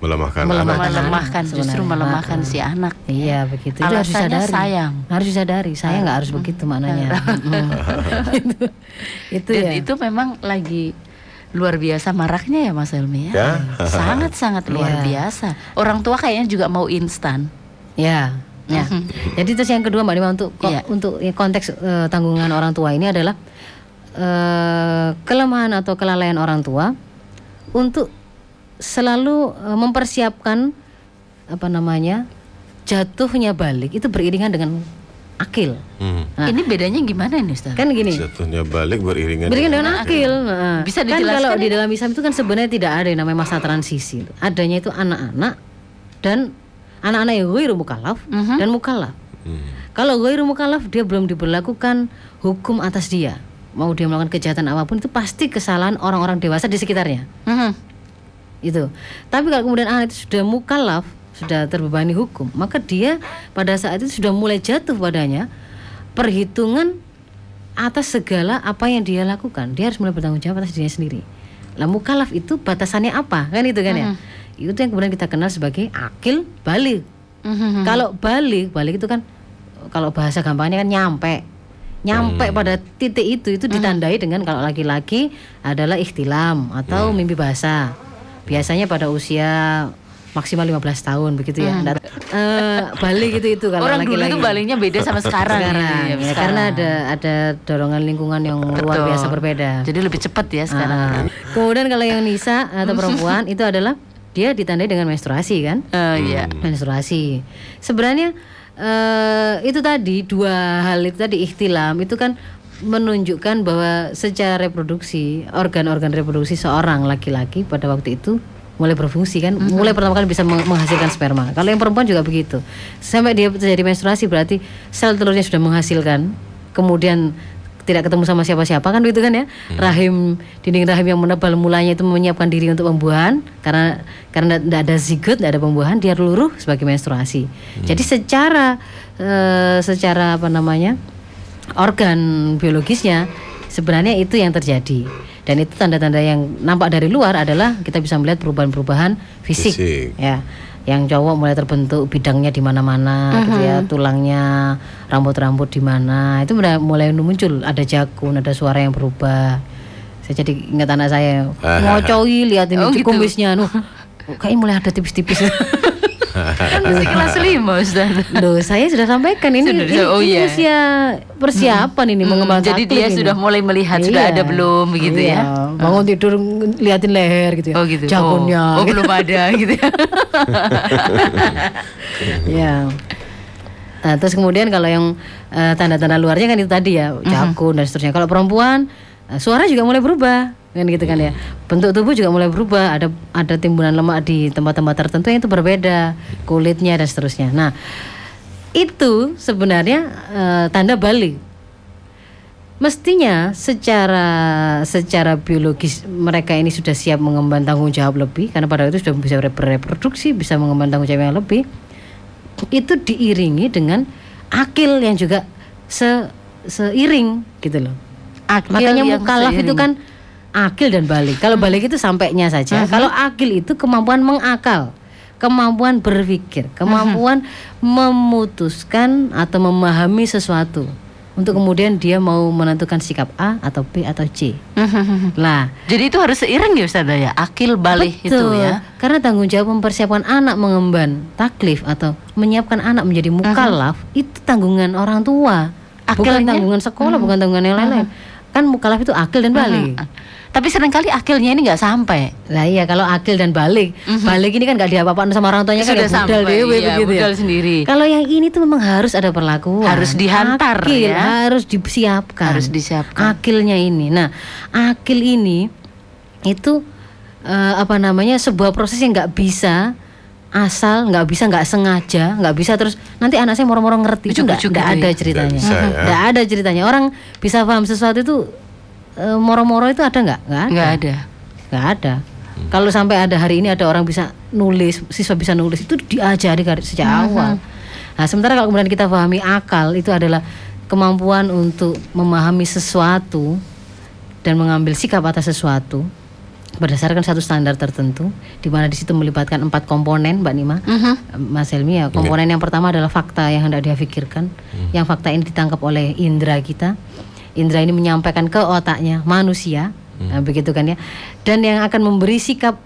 Melemahkan, Melemahkan anak. melemahkan justru sebenarnya. melemahkan si anak. Iya begitu. Itu harus disadari. sayang. Harus disadari. Saya nggak harus begitu maknanya. Itu, itu Dan ya. itu memang lagi luar biasa maraknya ya Mas Helmi ya. Ya. Sangat-sangat luar Iya. biasa. Orang tua kayaknya juga mau instan. Ya, ya. Jadi terus yang kedua Mbak Nima untuk ko- Iya. untuk ya, konteks eh, tanggungan orang tua ini adalah eh, kelemahan atau kelalaian orang tua untuk selalu eh, mempersiapkan apa namanya jatuhnya balik itu beriringan dengan akil. Hmm. Nah. Ini bedanya gimana ini Ustaz? Kan gini. Jatuhnya balik beriringan. Berikan dengan akil. Nah, Bisa kan dijelaskan kalau di ini? dalam Islam itu kan sebenarnya tidak ada yang namanya masa transisi. Adanya itu anak-anak dan anak-anak yang ghairu mukallaf Mhm. dan mukallaf. Hmm. Kalau ghairu mukallaf dia belum diberlakukan hukum atas dia. Mau dia melakukan kejahatan apa pun itu pasti kesalahan orang-orang dewasa di sekitarnya. Mhm. Itu. Tapi kalau kemudian anak itu sudah mukallaf, sudah terbebani hukum, maka dia pada saat itu sudah mulai jatuh padanya perhitungan atas segala apa yang dia lakukan. Dia harus mulai bertanggung jawab atas dirinya sendiri. Lah mukallaf itu batasannya apa? Kan itu kan ya. Itu yang kemudian kita kenal sebagai akil balik. Mhm. Kalau balik, balik itu kan kalau bahasa gampangnya kan nyampe. Nyampe pada titik itu itu ditandai dengan kalau laki-laki adalah ikhtilam atau mimpi basah. Biasanya pada usia maksimal 15 tahun begitu ya. Nggak- eh, balik itu itu kalau Orang dulu laki-laki. itu balingnya beda sama sekarang. sekarang Iya, ya, sekarang. karena ada ada dorongan lingkungan yang luar Betul. biasa berbeda. Jadi lebih cepat ya sekarang. Ah. Kemudian kalau yang nisa atau perempuan itu adalah dia ditandai dengan menstruasi kan? Eh, iya. menstruasi. Sebenarnya eh, itu tadi dua hal itu tadi ikhtilam itu kan menunjukkan bahwa secara reproduksi organ-organ reproduksi seorang laki-laki pada waktu itu mulai berfungsi kan mulai pertama kali bisa meng- menghasilkan sperma. Kalau yang perempuan juga begitu. Sampai dia terjadi menstruasi berarti sel telurnya sudah menghasilkan kemudian tidak ketemu sama siapa-siapa kan begitu kan ya? Rahim dinding rahim yang menebal mulanya itu menyiapkan diri untuk pembuahan. Karena karena tidak ada zigot tidak ada pembuahan dia luruh sebagai menstruasi. Jadi secara eh, secara apa namanya organ biologisnya sebenarnya itu yang terjadi. Dan itu tanda-tanda yang nampak dari luar adalah kita bisa melihat perubahan-perubahan fisik, Fisik. ya yang cowok mulai terbentuk bidangnya di mana-mana gitu ya tulangnya rambut-rambut di mana. Itu mulai muncul ada jakun ada suara yang berubah. Saya jadi ingat anak saya ngocoi lihat ini Oh, gitu. kumisnya nuh kayaknya mulai ada tipis-tipis Kan masih kelas 5 Ustaz. Loh, saya sudah sampaikan ini, Sudah, ini, oh ini iya. usia persiapan ini Hmm, mengembangkan jadi dia ini. sudah mulai melihat sudah Iya. ada belum begitu Iya, ya. Bangun tidur liatin leher gitu ya. Oh gitu. Jagunnya. Oh, oh, belum ada gitu ya. ya. Nah, terus kemudian kalau yang eh, tanda-tanda luarnya kan itu tadi ya, Mhm. jakun dan seterusnya. Kalau perempuan eh, suara juga mulai berubah. Kan gitu kan ya. Bentuk tubuh juga mulai berubah. Ada ada timbunan lemak di tempat-tempat tertentu yang itu berbeda. Kulitnya dan seterusnya. Nah itu sebenarnya eh, tanda balik. Mestinya secara secara biologis mereka ini sudah siap mengemban tanggung jawab lebih. Karena pada itu sudah bisa bereproduksi bisa mengemban tanggung jawab yang lebih. Itu diiringi dengan akil yang juga se seiring gitu loh. Akil makanya mukalaf itu kan akil dan balik. Kalau balik itu sampainya saja. Kalau akil itu kemampuan mengakal kemampuan berpikir kemampuan memutuskan atau memahami sesuatu untuk kemudian dia mau menentukan sikap A atau B atau C. Lah. Jadi itu harus seiring ya Ustazah ya, akil balik itu ya. Karena tanggung jawab mempersiapkan anak mengemban taklif atau menyiapkan anak menjadi mukallaf itu tanggungan orang tua. Bukan Akilnya? tanggungan sekolah, bukan tanggungan yang lain-lain. Kan mukallaf itu akil dan balik. Tapi sering kali akilnya ini nggak sampai. Lah iya kalau akil dan balik, balik ini kan gak diapa-apain sama orang tuanya kan Sudah ya budal sampai, dewe iya, begitu ya. sendiri. Kalau yang ini tuh memang harus ada perlakuan. Harus dihantar, akil, ya. Harus disiapkan. Harus disiapkan. Akilnya ini. Nah, akil ini itu eh, apa namanya sebuah proses yang nggak bisa asal nggak bisa nggak sengaja nggak bisa terus nanti anak saya moro-moro ngerti. Itu nggak ada ya. ceritanya. Nggak ya. ada ceritanya. Orang bisa paham sesuatu itu eh, moro-moro itu ada nggak? Nggak ada. Nggak ada. nggak ada. Kalau sampai ada hari ini ada orang bisa nulis siswa bisa nulis itu diajari dari sejak awal. Nah sementara kalau kemudian kita pahami akal itu adalah kemampuan untuk memahami sesuatu dan mengambil sikap atas sesuatu berdasarkan satu standar tertentu di mana di situ melibatkan empat komponen Mbak Nima. Mas Helmi ya komponen yang pertama adalah fakta yang hendak dia pikirkan. Yang fakta ini ditangkap oleh indera kita. Indera ini menyampaikan ke otaknya manusia. Nah, begitu kan ya. Dan yang akan memberi sikap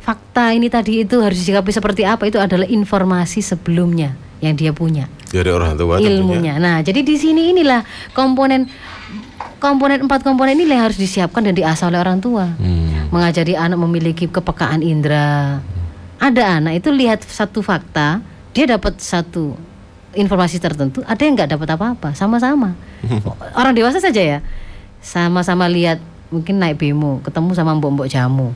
fakta ini tadi itu harus disikapi seperti apa itu adalah informasi sebelumnya yang dia punya. Dari orang tua tentunya. ilmunya. Nah, jadi di sini inilah komponen komponen empat komponen ini yang harus disiapkan dan diasah oleh orang tua. Hmm. Mengajari anak memiliki kepekaan indera. Ada anak itu lihat satu fakta, dia dapat satu informasi tertentu, ada yang nggak dapat apa-apa, sama-sama. orang dewasa saja ya, sama-sama lihat mungkin naik bemo, ketemu sama mbok-mbok jamu.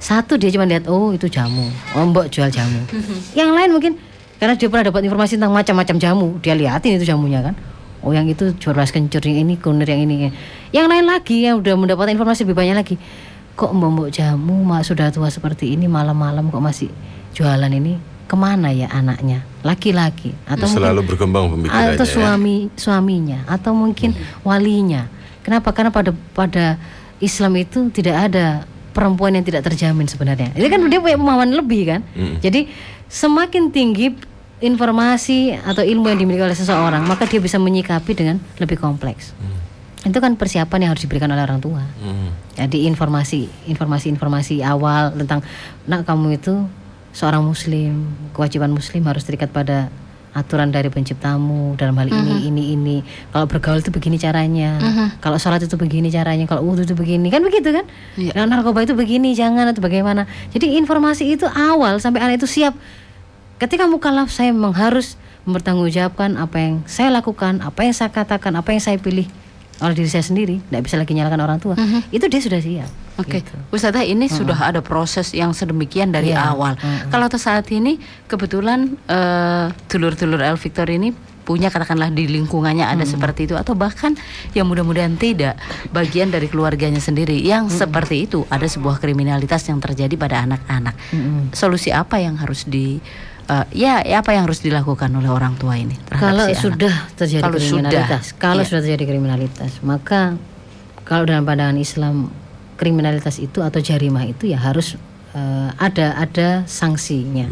Satu dia cuma lihat oh itu jamu, oh mbok jual jamu. yang lain mungkin karena dia pernah dapat informasi tentang macam-macam jamu, dia liatin itu jamunya kan. Oh yang itu beras kencur yang ini kunir yang ini. Yang lain lagi yang udah mendapatkan informasi lebih banyak lagi. Kok mbok jamu mak sudah tua seperti ini malam-malam kok masih jualan ini ke mana ya anaknya laki-laki atau Selalu berkembang pemikirannya. atau ya. suami suaminya atau mungkin walinya. Kenapa? Karena pada pada Islam itu tidak ada perempuan yang tidak terjamin sebenarnya. Ini kan dia punya pemahaman lebih kan. Jadi semakin tinggi informasi atau ilmu yang dimiliki oleh seseorang, maka dia bisa menyikapi dengan lebih kompleks. Itu kan persiapan yang harus diberikan oleh orang tua. Hmm. Jadi informasi, informasi-informasi awal tentang nak kamu itu seorang muslim, kewajiban muslim harus terikat pada aturan dari penciptamu dalam hal ini ini ini. Kalau bergaul itu begini caranya. Kalau sholat itu begini caranya, kalau wudhu itu begini. Kan begitu kan? Kalau narkoba itu begini, jangan atau bagaimana. Jadi informasi itu awal sampai anak itu siap. Ketika mukallaf saya memang harus mempertanggungjawabkan apa yang saya lakukan, apa yang saya katakan, apa yang saya pilih oleh diri saya sendiri, tidak bisa lagi nyalakan orang tua. Itu dia sudah siap. Oke, Gitu. Ustazah ini sudah ada proses yang sedemikian dari Iya. awal. Kalau tuh saat ini kebetulan eh, dulur-dulur El Victor ini punya katakanlah di lingkungannya ada seperti itu atau bahkan yang mudah-mudahan tidak bagian dari keluarganya sendiri yang seperti itu ada sebuah kriminalitas yang terjadi pada anak-anak. Solusi apa yang harus di eh, ya, ya apa yang harus dilakukan oleh orang tua ini Kalau si anak? sudah terjadi Kalau kriminalitas, sudah, kalau iya. sudah terjadi kriminalitas, maka kalau dalam pandangan Islam kriminalitas itu atau jarimah itu ya harus eh, ada ada sanksinya,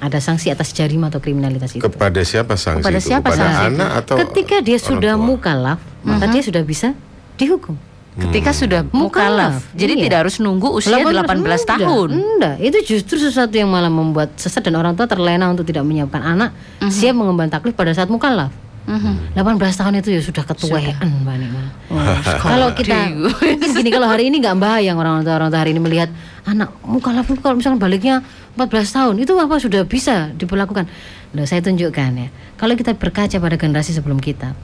ada sanksi atas jarimah atau kriminalitas itu. Kepada siapa sanksi Kepada itu? siapa Kepada sanksi anak atau Ketika dia sudah tua? mukalaf, maka dia sudah bisa dihukum. Ketika sudah Mukalaf, mukalaf, jadi iya. tidak harus nunggu usia 18 enggak, tahun. Enggak, itu justru sesuatu yang malah membuat sesat dan orang tua terlena untuk tidak menyiapkan anak siap mengemban taklif pada saat mukallaf. 18 tahun itu ya sudah ketuaan Mbak Nima. kalau kita mungkin gini kalau hari ini nggak bayang orang tua orang tua hari ini melihat anak mukallaf itu kalau misalnya baliknya 14 tahun itu apa sudah bisa diperlakukan. Loh, saya tunjukkan ya. Kalau kita berkaca pada generasi sebelum kita,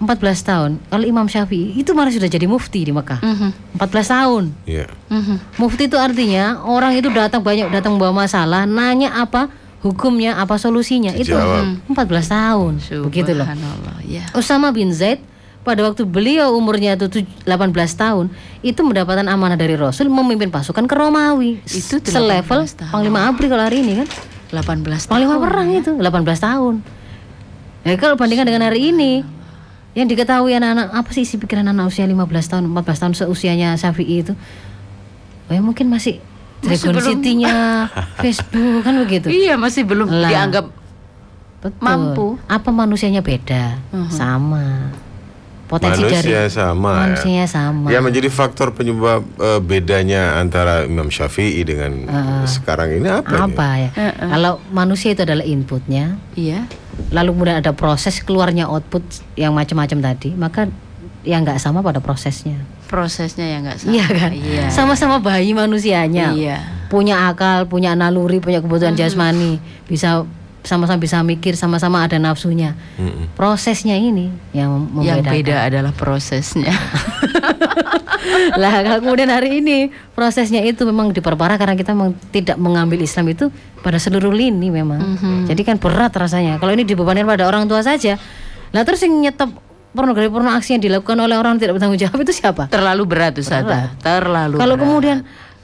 14 tahun. Kalau Imam Syafi'i itu malah sudah jadi mufti di Mekah. Mhm. 14 tahun. Iya. Mhm. Mufti itu artinya orang itu datang banyak datang bawa masalah, nanya apa hukumnya, apa solusinya. Itu Dijawab. 14 tahun. Begitu loh. Subhanallah, ya. Usama bin Zaid pada waktu beliau umurnya itu tuj- 18 tahun itu mendapatkan amanah dari Rasul memimpin pasukan ke Romawi Itu 18 selevel tahun. Panglima Abri kalau hari ini kan 18 Panglima tahun. perang itu 18 tahun ya kalau bandingkan dengan hari ini yang diketahui anak-anak apa sih isi pikiran anak usia 15 tahun 14 tahun seusianya Syafi'i itu oh, ya mungkin masih Dragon belum- City-nya Facebook kan begitu Iya, masih belum Lah. dianggap Betul. Mampu. Apa manusianya beda? Sama. Potensi Manusia dari sama. ya. manusianya sama. Ya menjadi faktor penyebab eh, bedanya antara Imam Syafi'i dengan sekarang ini apa? apa ini? ya? Kalau manusia itu adalah inputnya, iya. lalu kemudian ada proses keluarnya output yang macam-macam tadi, maka yang nggak sama pada prosesnya. Prosesnya yang nggak sama. Iya kan? Iya. Sama-sama bayi manusianya. Iya. Punya akal, punya naluri, punya kebutuhan jasmani, bisa sama-sama bisa mikir, sama-sama ada nafsunya. Mm-mm. Prosesnya ini yang Yang membedakan. beda adalah prosesnya. lah kalau kemudian hari ini prosesnya itu memang diperparah karena kita memang tidak mengambil Islam itu pada seluruh lini memang. Jadi kan berat rasanya. Kalau ini dibebankan pada orang tua saja. Lah terus yang nyetop pornografi porno aksi yang dilakukan oleh orang tidak bertanggung jawab itu siapa? Terlalu berat Ustazah. Terlalu Kalau berat. kemudian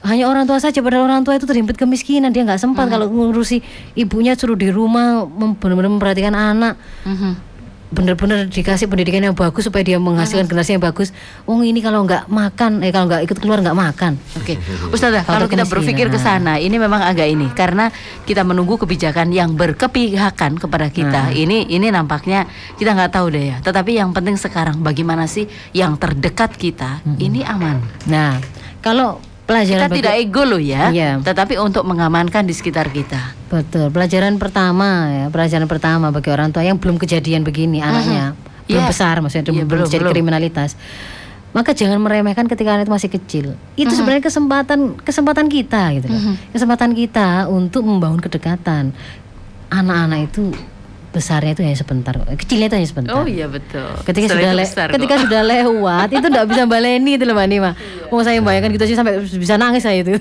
hanya orang tua saja padahal orang tua itu terhimpit kemiskinan dia nggak sempat kalau ngurusi ibunya suruh di rumah benar-benar memperhatikan anak Mhm. bener-bener dikasih pendidikan yang bagus supaya dia menghasilkan generasi yang bagus. Oh ini kalau nggak makan, eh kalau nggak ikut keluar nggak makan. Oke, Ustazah, Faktor kalau kita berpikir ke sana, ini memang agak ini karena kita menunggu kebijakan yang berkepihakan kepada kita. Ini ini nampaknya kita nggak tahu deh ya. Tetapi yang penting sekarang bagaimana sih yang terdekat kita ini aman. Nah kalau pelajaran Kita bagi- tidak ego loh ya, Iya. tetapi untuk mengamankan di sekitar kita. betul pelajaran pertama ya pelajaran pertama bagi orang tua yang belum kejadian begini anaknya belum Iya. besar maksudnya Iya, belum, belum, jadi belum. kriminalitas. Maka jangan meremehkan ketika anak itu masih kecil. Itu Mm-hmm. sebenarnya kesempatan kesempatan kita gitu loh. Kesempatan kita untuk membangun kedekatan. Anak-anak itu besarnya itu hanya sebentar, kecilnya itu hanya sebentar. Oh iya betul. Ketika Setelah sudah le- besar ketika kok. sudah lewat itu tidak bisa baleni itu loh Mbak Nima. Oh saya bayangkan gitu sih sampai bisa nangis saya itu.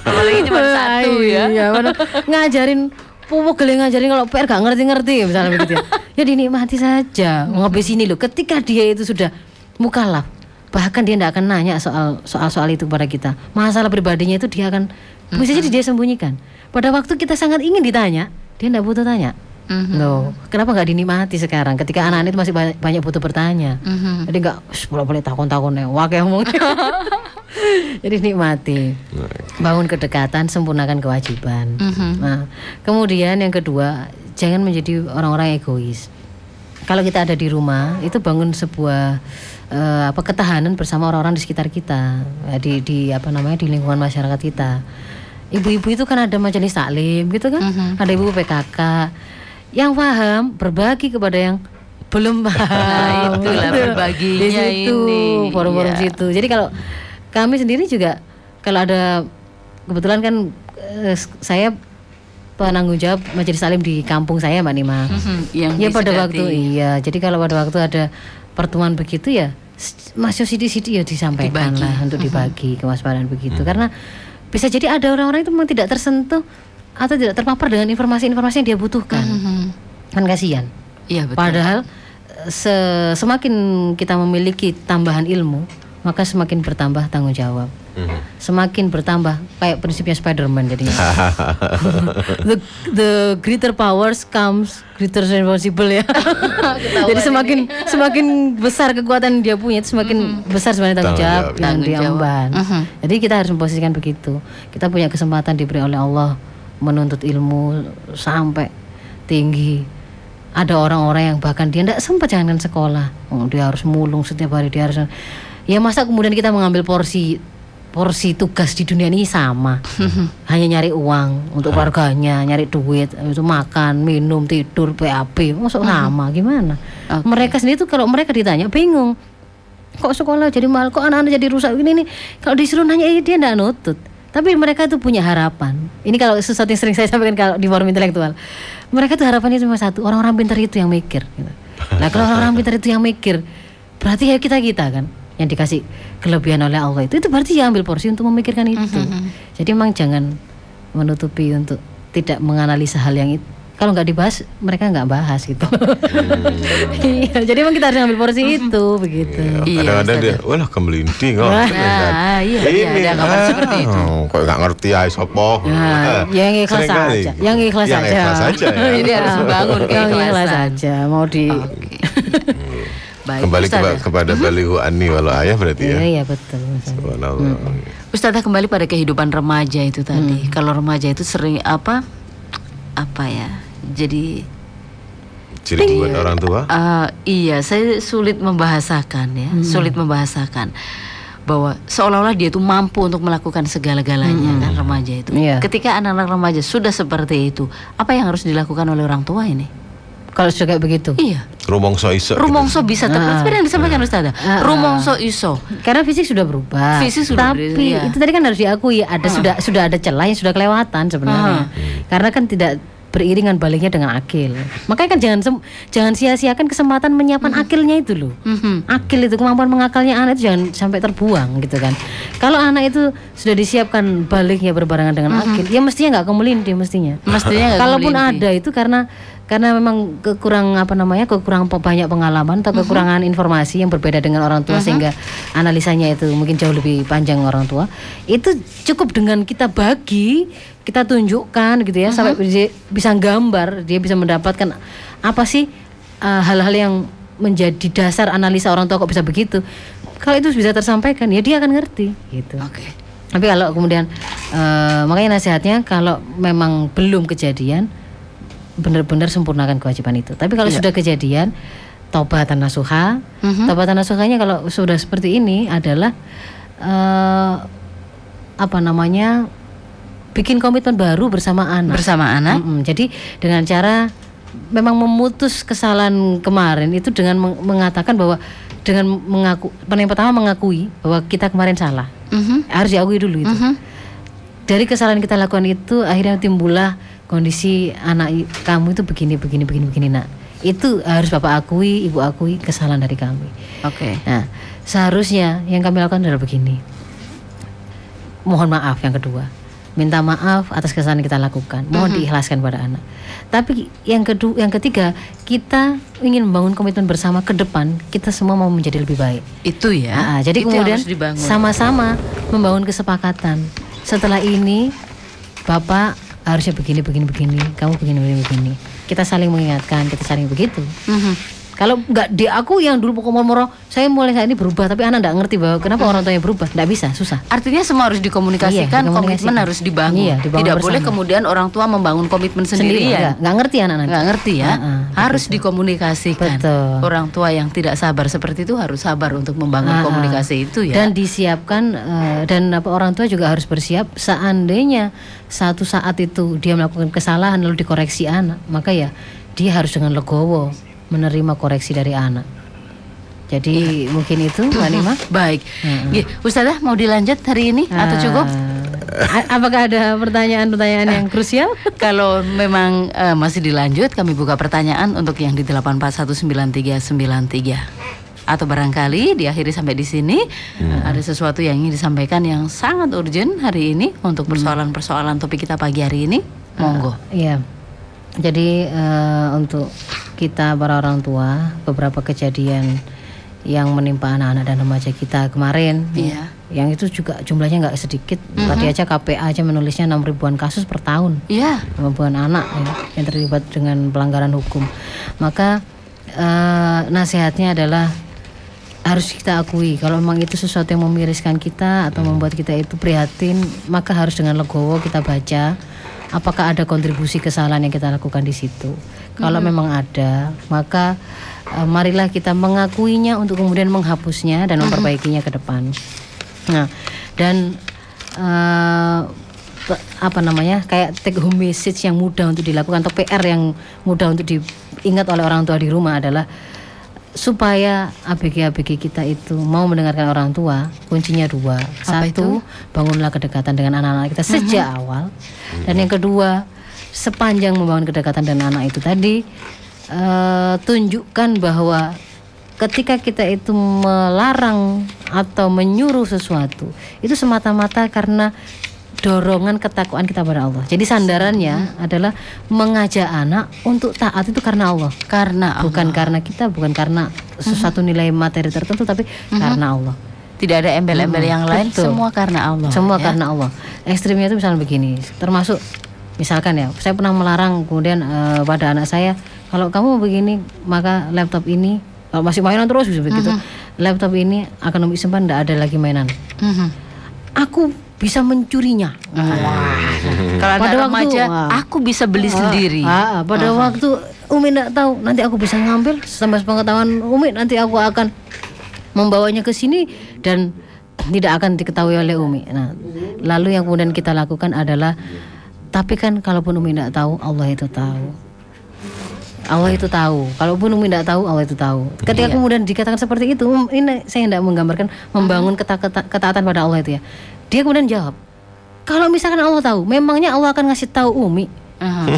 Apalagi cuma satu ya. Iya, mana- ngajarin pupuk gele ngajarin kalau PR gak ngerti-ngerti misalnya begitu ya. Ya dinikmati saja. Ngabis ini loh ketika dia itu sudah mukalaf bahkan dia tidak akan nanya soal soal soal itu kepada kita. Masalah pribadinya itu dia akan bisa jadi dia sembunyikan. Pada waktu kita sangat ingin ditanya, dia tidak butuh tanya. Mhm. Loh, kenapa nggak dinikmati sekarang ketika anak-anak itu masih banyak, banyak butuh bertanya. Mhm. Jadi nggak boleh boleh takon-takon ya, wah kayak ngomong. Jadi nikmati, bangun kedekatan, sempurnakan kewajiban. Mhm. Nah, kemudian yang kedua, jangan menjadi orang-orang egois. Kalau kita ada di rumah, itu bangun sebuah eh, apa ketahanan bersama orang-orang di sekitar kita, eh, di di apa namanya di lingkungan masyarakat kita. Ibu-ibu itu kan ada majelis taklim gitu kan, ada ibu PKK yang paham berbagi kepada yang belum paham. itulah berbaginya Di situ, ini, forum-forum iya. situ. Jadi kalau kami sendiri juga kalau ada kebetulan kan eh, saya penanggung jawab majelis taklim di kampung saya Mbak Nima. Mhm, Yang Ya pada waktu iya. Jadi kalau pada waktu ada pertemuan begitu ya masuk sidi-sidi ya disampaikan Dibagi. lah untuk dibagi kewaspadaan begitu. Karena bisa jadi ada orang-orang itu memang tidak tersentuh atau tidak terpapar dengan informasi-informasi yang dia butuhkan. Mhm. Kan kasihan. Iya betul. Padahal eh, se- semakin kita memiliki tambahan ilmu, maka semakin bertambah tanggung jawab. Mhm. Semakin bertambah kayak prinsipnya Spider-Man jadinya. the the greater powers comes greater responsible ya. Jadi semakin semakin besar kekuatan yang dia punya, itu semakin besar sebenarnya tanggung Tanggung jawab yang Tanggung dia jawab. emban. Mhm. Jadi kita harus memposisikan begitu. Kita punya kesempatan diberi oleh Allah menuntut ilmu sampai tinggi. Ada orang-orang yang bahkan dia tidak sempat jangankan sekolah, oh, dia harus mulung setiap hari dia harus. Ya masa kemudian kita mengambil porsi porsi tugas di dunia ini sama, hanya nyari uang untuk keluarganya, nyari duit, itu makan, minum, tidur, PAP, masuk sama gimana? Oke. Mereka sendiri tuh kalau mereka ditanya bingung, kok sekolah jadi mal kok anak-anak jadi rusak ini nih kalau disuruh nanya ini dia nggak nutut tapi mereka tuh punya harapan ini kalau sesuatu yang sering saya sampaikan kalau di forum intelektual mereka tuh harapannya cuma satu orang-orang pintar itu yang mikir gitu. Nah kalau orang-orang pintar itu yang mikir, berarti ya kita kita kan yang dikasih kelebihan oleh Allah itu itu berarti ya ambil porsi untuk memikirkan itu. Jadi emang jangan menutupi untuk tidak menganalisa hal yang itu. Kalau nggak dibahas, mereka nggak bahas gitu. Iya, jadi emang kita harus ambil porsi itu begitu. Iya, Kadang-kadang dia, wah kemelinting oh. Nah, iya, iya, ada kabar seperti itu. Kok nggak ngerti ay sopo. Nah, yang ikhlas Seringkali. aja, yang ikhlas Yang aja. ikhlas aja ya. Jadi harus yang ikhlas keikhlasan. aja, mau di. Oke. Baik, Kembali keba- kepada balihu ani walau ayah berarti ya. Iya, iya betul. Subhanallah. Ustazah kembali pada kehidupan remaja itu tadi. Hmm. Kalau remaja itu sering apa? Apa ya? Jadi Ciri buat orang tua. eh, iya, saya sulit membahasakan ya, Hmm. sulit membahasakan bahwa seolah-olah dia itu mampu untuk melakukan segala-galanya kan remaja itu. Iya. Ketika anak-anak remaja sudah seperti itu, apa yang harus dilakukan oleh orang tua ini? Kalau sudah kayak begitu. Iya. Rumongso iso. gitu. Rumongso bisa tepat. Ah. Seperti yang disampaikan Ustazah. Ah. Rumongso iso. Karena fisik sudah berubah. Fisik sudah Tapi berubah, iya. itu tadi kan harus diakui ada sudah sudah ada celah yang sudah kelewatan sebenarnya. Karena kan tidak beriringan baliknya dengan akil. Makanya kan jangan jangan sia-siakan kesempatan menyiapkan akilnya itu loh. Mhm. Akil itu kemampuan mengakalnya anak itu jangan sampai terbuang gitu kan. Kalau anak itu sudah disiapkan baliknya berbarengan dengan akil, ya mestinya nggak kemelintih mestinya. Mestinya Kalaupun ada itu karena karena memang kekurang apa namanya kekurangan pe- banyak pengalaman atau kekurangan informasi yang berbeda dengan orang tua sehingga analisanya itu mungkin jauh lebih panjang orang tua. Itu cukup dengan kita bagi kita tunjukkan gitu ya sampai dia bisa gambar dia bisa mendapatkan apa sih uh, hal-hal yang menjadi dasar analisa orang tua kok bisa begitu. Kalau itu bisa tersampaikan ya dia akan ngerti gitu. Oke. tapi kalau kemudian eh, makanya nasihatnya kalau memang belum kejadian benar-benar sempurnakan kewajiban itu. Tapi kalau sudah kejadian taubatan nasuha, taubatan nasuhanya kalau sudah seperti ini adalah eh, apa namanya bikin komitmen baru bersama anak. Bersama anak. Mm-mm. Jadi dengan cara memang memutus kesalahan kemarin itu dengan meng- mengatakan bahwa dengan mengaku yang pertama mengakui bahwa kita kemarin salah. Mhm. Harus diakui dulu itu. Mhm. Dari kesalahan kita lakukan itu akhirnya timbullah kondisi anak kamu itu begini begini begini begini nak. Itu harus Bapak akui, Ibu akui kesalahan dari kami. Oke. Nah, seharusnya yang kami lakukan adalah begini. Mohon maaf yang kedua. Minta maaf atas kesalahan yang kita lakukan. Mohon diikhlaskan pada anak. Tapi yang kedua, yang ketiga, kita ingin membangun komitmen bersama ke depan. Kita semua mau menjadi lebih baik. Itu ya. Ah, ah, jadi Itu kemudian sama-sama membangun kesepakatan. Setelah ini, Bapak harusnya begini, begini, begini. Kamu begini, begini, begini. Kita saling mengingatkan, kita saling begitu. Mhm. Kalau nggak di aku yang dulu pokok moro, saya mulai saat ini berubah, tapi anak nggak ngerti bahwa kenapa orang tuanya berubah, nggak bisa, susah. Artinya semua harus dikomunikasikan, Iya, dikomunikasikan. komitmen harus dibangun. Iya, dibangun Tidak bersama. boleh kemudian orang tua membangun komitmen Sendiri sendirian. nggak, nggak ngerti anak nanti. Nggak ngerti ya. Ah, ah, harus dikomunikasikan. Betul. Orang tua yang tidak sabar seperti itu harus sabar untuk membangun ah. komunikasi itu ya. Dan disiapkan eh, dan apa orang tua juga harus bersiap seandainya satu saat itu dia melakukan kesalahan lalu dikoreksi anak, maka ya dia harus dengan legowo menerima koreksi dari anak. Jadi Iya. mungkin itu Mbak Nima. Baik. Nggih, Ustazah mau dilanjut hari ini atau cukup? Ah, a- apakah ada pertanyaan-pertanyaan yang krusial? Kalau memang eh, masih dilanjut, kami buka pertanyaan untuk yang di 8419393. Atau barangkali diakhiri sampai di sini ada sesuatu yang ingin disampaikan yang sangat urgent hari ini untuk persoalan-persoalan topik kita pagi hari ini. Monggo. Iya. Jadi eh, untuk kita para orang tua beberapa kejadian yang menimpa anak-anak dan remaja kita kemarin, Iya. yang itu juga jumlahnya nggak sedikit. Tadi aja KPA aja menulisnya 6 ribuan kasus per tahun. Iya. ribuan anak ya, yang terlibat dengan pelanggaran hukum. Maka eh, nasihatnya adalah harus kita akui kalau memang itu sesuatu yang memiriskan kita atau membuat kita itu prihatin, maka harus dengan legowo kita baca apakah ada kontribusi kesalahan yang kita lakukan di situ. Kalau memang ada, maka eh, marilah kita mengakuinya untuk kemudian menghapusnya dan memperbaikinya ke depan. Nah, dan pe- apa namanya kayak take home message yang mudah untuk dilakukan atau PR yang mudah untuk diingat oleh orang tua di rumah adalah supaya ABG-ABG kita itu mau mendengarkan orang tua kuncinya dua. Satu bangunlah kedekatan dengan anak-anak kita sejak awal. Dan yang kedua sepanjang membangun kedekatan dengan anak itu tadi eh, tunjukkan bahwa ketika kita itu melarang atau menyuruh sesuatu itu semata-mata karena dorongan ketakwaan kita pada Allah. Jadi sandarannya adalah mengajak anak untuk taat itu karena Allah. Karena Allah. Bukan karena kita, bukan karena sesuatu nilai materi tertentu tapi karena Allah. tidak ada embel-embel yang lain, betul. semua karena Allah. Semua ya. karena Allah. Ekstrimnya itu misalnya begini, termasuk misalkan ya, saya pernah melarang kemudian eh, pada anak saya, kalau kamu begini maka laptop ini kalau masih mainan terus begitu, laptop ini akan Umi simpan tidak ada lagi mainan. Mhm. Aku bisa mencurinya. Kalau anak Pada waktu- remaja, wah. aku bisa beli sendiri. Ah, ah, pada waktu Umi tidak tahu, nanti aku bisa ngambil sampai pengetahuan Umi, nanti aku akan membawanya ke sini dan tidak akan diketahui oleh Umi. Nah, lalu yang kemudian kita lakukan adalah, tapi kan kalaupun Umi tidak tahu, Allah itu tahu. Allah itu tahu. Kalaupun Umi tidak tahu, Allah itu tahu. Ketika kemudian dikatakan seperti itu, ini saya tidak menggambarkan membangun keta- keta- ketaatan pada Allah itu ya. Dia kemudian jawab, kalau misalkan Allah tahu, memangnya Allah akan ngasih tahu Umi. Ya.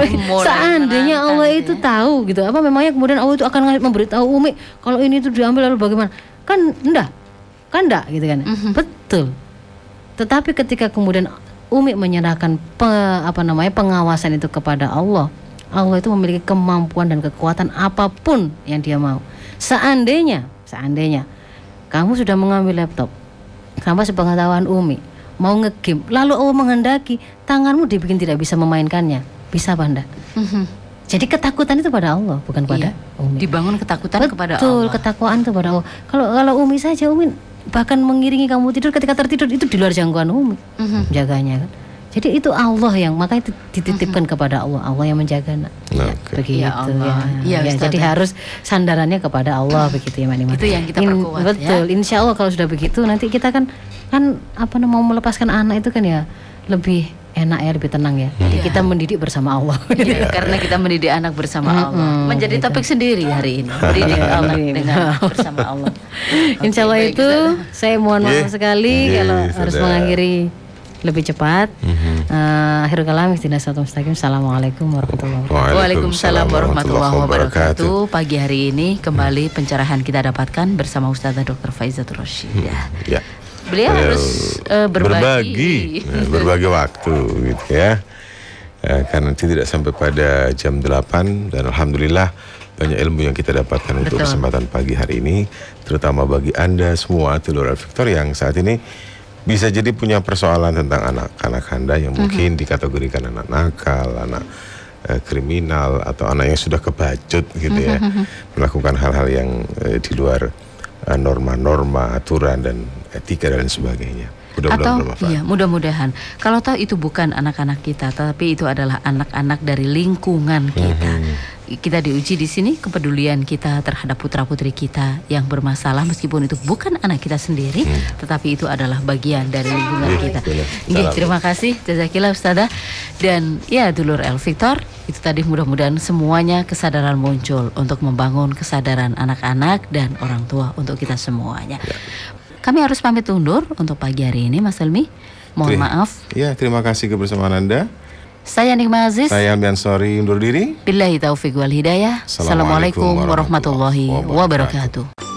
Seandainya Allah gitu itu tahu gitu, apa memangnya kemudian Allah itu akan memberitahu Umi kalau ini itu diambil lalu bagaimana? Kan enggak, kan enggak gitu kan? Mhm. Betul. Tetapi ketika kemudian Umi menyerahkan pe- apa namanya pengawasan itu kepada Allah, Allah itu memiliki kemampuan dan kekuatan apa pun yang Dia mau. Seandainya, seandainya kamu sudah mengambil laptop, tanpa sepengetahuan Umi, mau ngegame, lalu Allah menghendaki tanganmu dibikin tidak bisa memainkannya, bisa apa enggak? Mhm. Jadi ketakutan itu pada Allah, bukan pada Iya. Umi. Dibangun ketakutan kepada Betul, Allah. ketakwaan itu pada Allah. Kalau kalau Umi saja Umi bahkan mengiringi kamu tidur ketika tertidur itu di luar jangkauan Umi. Mhm. Jaganya kan. Jadi itu Allah yang makanya itu dititipkan kepada Allah, Allah yang menjaga nak. Nah, oke. Begitu Ya Allah. ya. Iya, Ya, jadi Ustazah. harus sandarannya kepada Allah begitu ya Mbak Nima. Itu yang kita perkuat, ya. Betul. Insya Allah kalau sudah begitu nanti kita kan kan apa namanya mau melepaskan anak itu kan ya lebih enak ya, lebih tenang ya. Jadi kita mendidik bersama Allah. Iya, karena kita mendidik anak bersama Allah. Menjadi topik sendiri hari ini. Mendidik anak dengan bersama Allah. Insya Allah itu saya mohon maaf sekali kalau harus mengakhiri lebih cepat. Eh, akhirul kalam istilah satu mustaqim. Assalamualaikum warahmatullahi wabarakatuh. Waalaikumsalam warahmatullahi wabarakatuh. Pagi hari ini kembali pencerahan kita dapatkan bersama Ustazah Dr. Faizatul Rashidah. Ya. Beliau Beliau harus eh, berbagi. berbagi, Nah, berbagi waktu gitu ya. Eh, karena nanti tidak sampai pada jam 8 dan alhamdulillah banyak ilmu yang kita dapatkan untuk Betul. kesempatan pagi hari ini terutama bagi Anda semua telur Victor yang saat ini bisa jadi punya persoalan tentang anak-anak Anda yang mungkin dikategorikan anak nakal, anak eh, kriminal atau anak yang sudah kebacut gitu ya. Melakukan hal-hal yang eh, di luar eh, norma-norma, aturan dan etika dan sebagainya. Mudah-mudahan Atau bermanfaat. iya mudah-mudahan kalau tahu itu bukan anak-anak kita tapi itu adalah anak-anak dari lingkungan kita. Kita diuji di sini kepedulian kita terhadap putra-putri kita yang bermasalah meskipun itu bukan anak kita sendiri tetapi itu adalah bagian dari lingkungan Iya, kita. Nggih, Salam. terima kasih jazakillah Ustazah dan ya dulur El Victor itu tadi mudah-mudahan semuanya kesadaran muncul untuk membangun kesadaran anak-anak dan orang tua untuk kita semuanya. Kami harus pamit undur untuk pagi hari ini Mas Elmi. Mohon Terima- maaf. Ya, terima kasih kebersamaan Anda. Saya Nikma Aziz. Saya Almian Sorry undur diri. Billahi taufiq wal hidayah. Assalamualaikum Assalamualaikum warahmatullahi warahmatullahi wabarakatuh. wabarakatuh.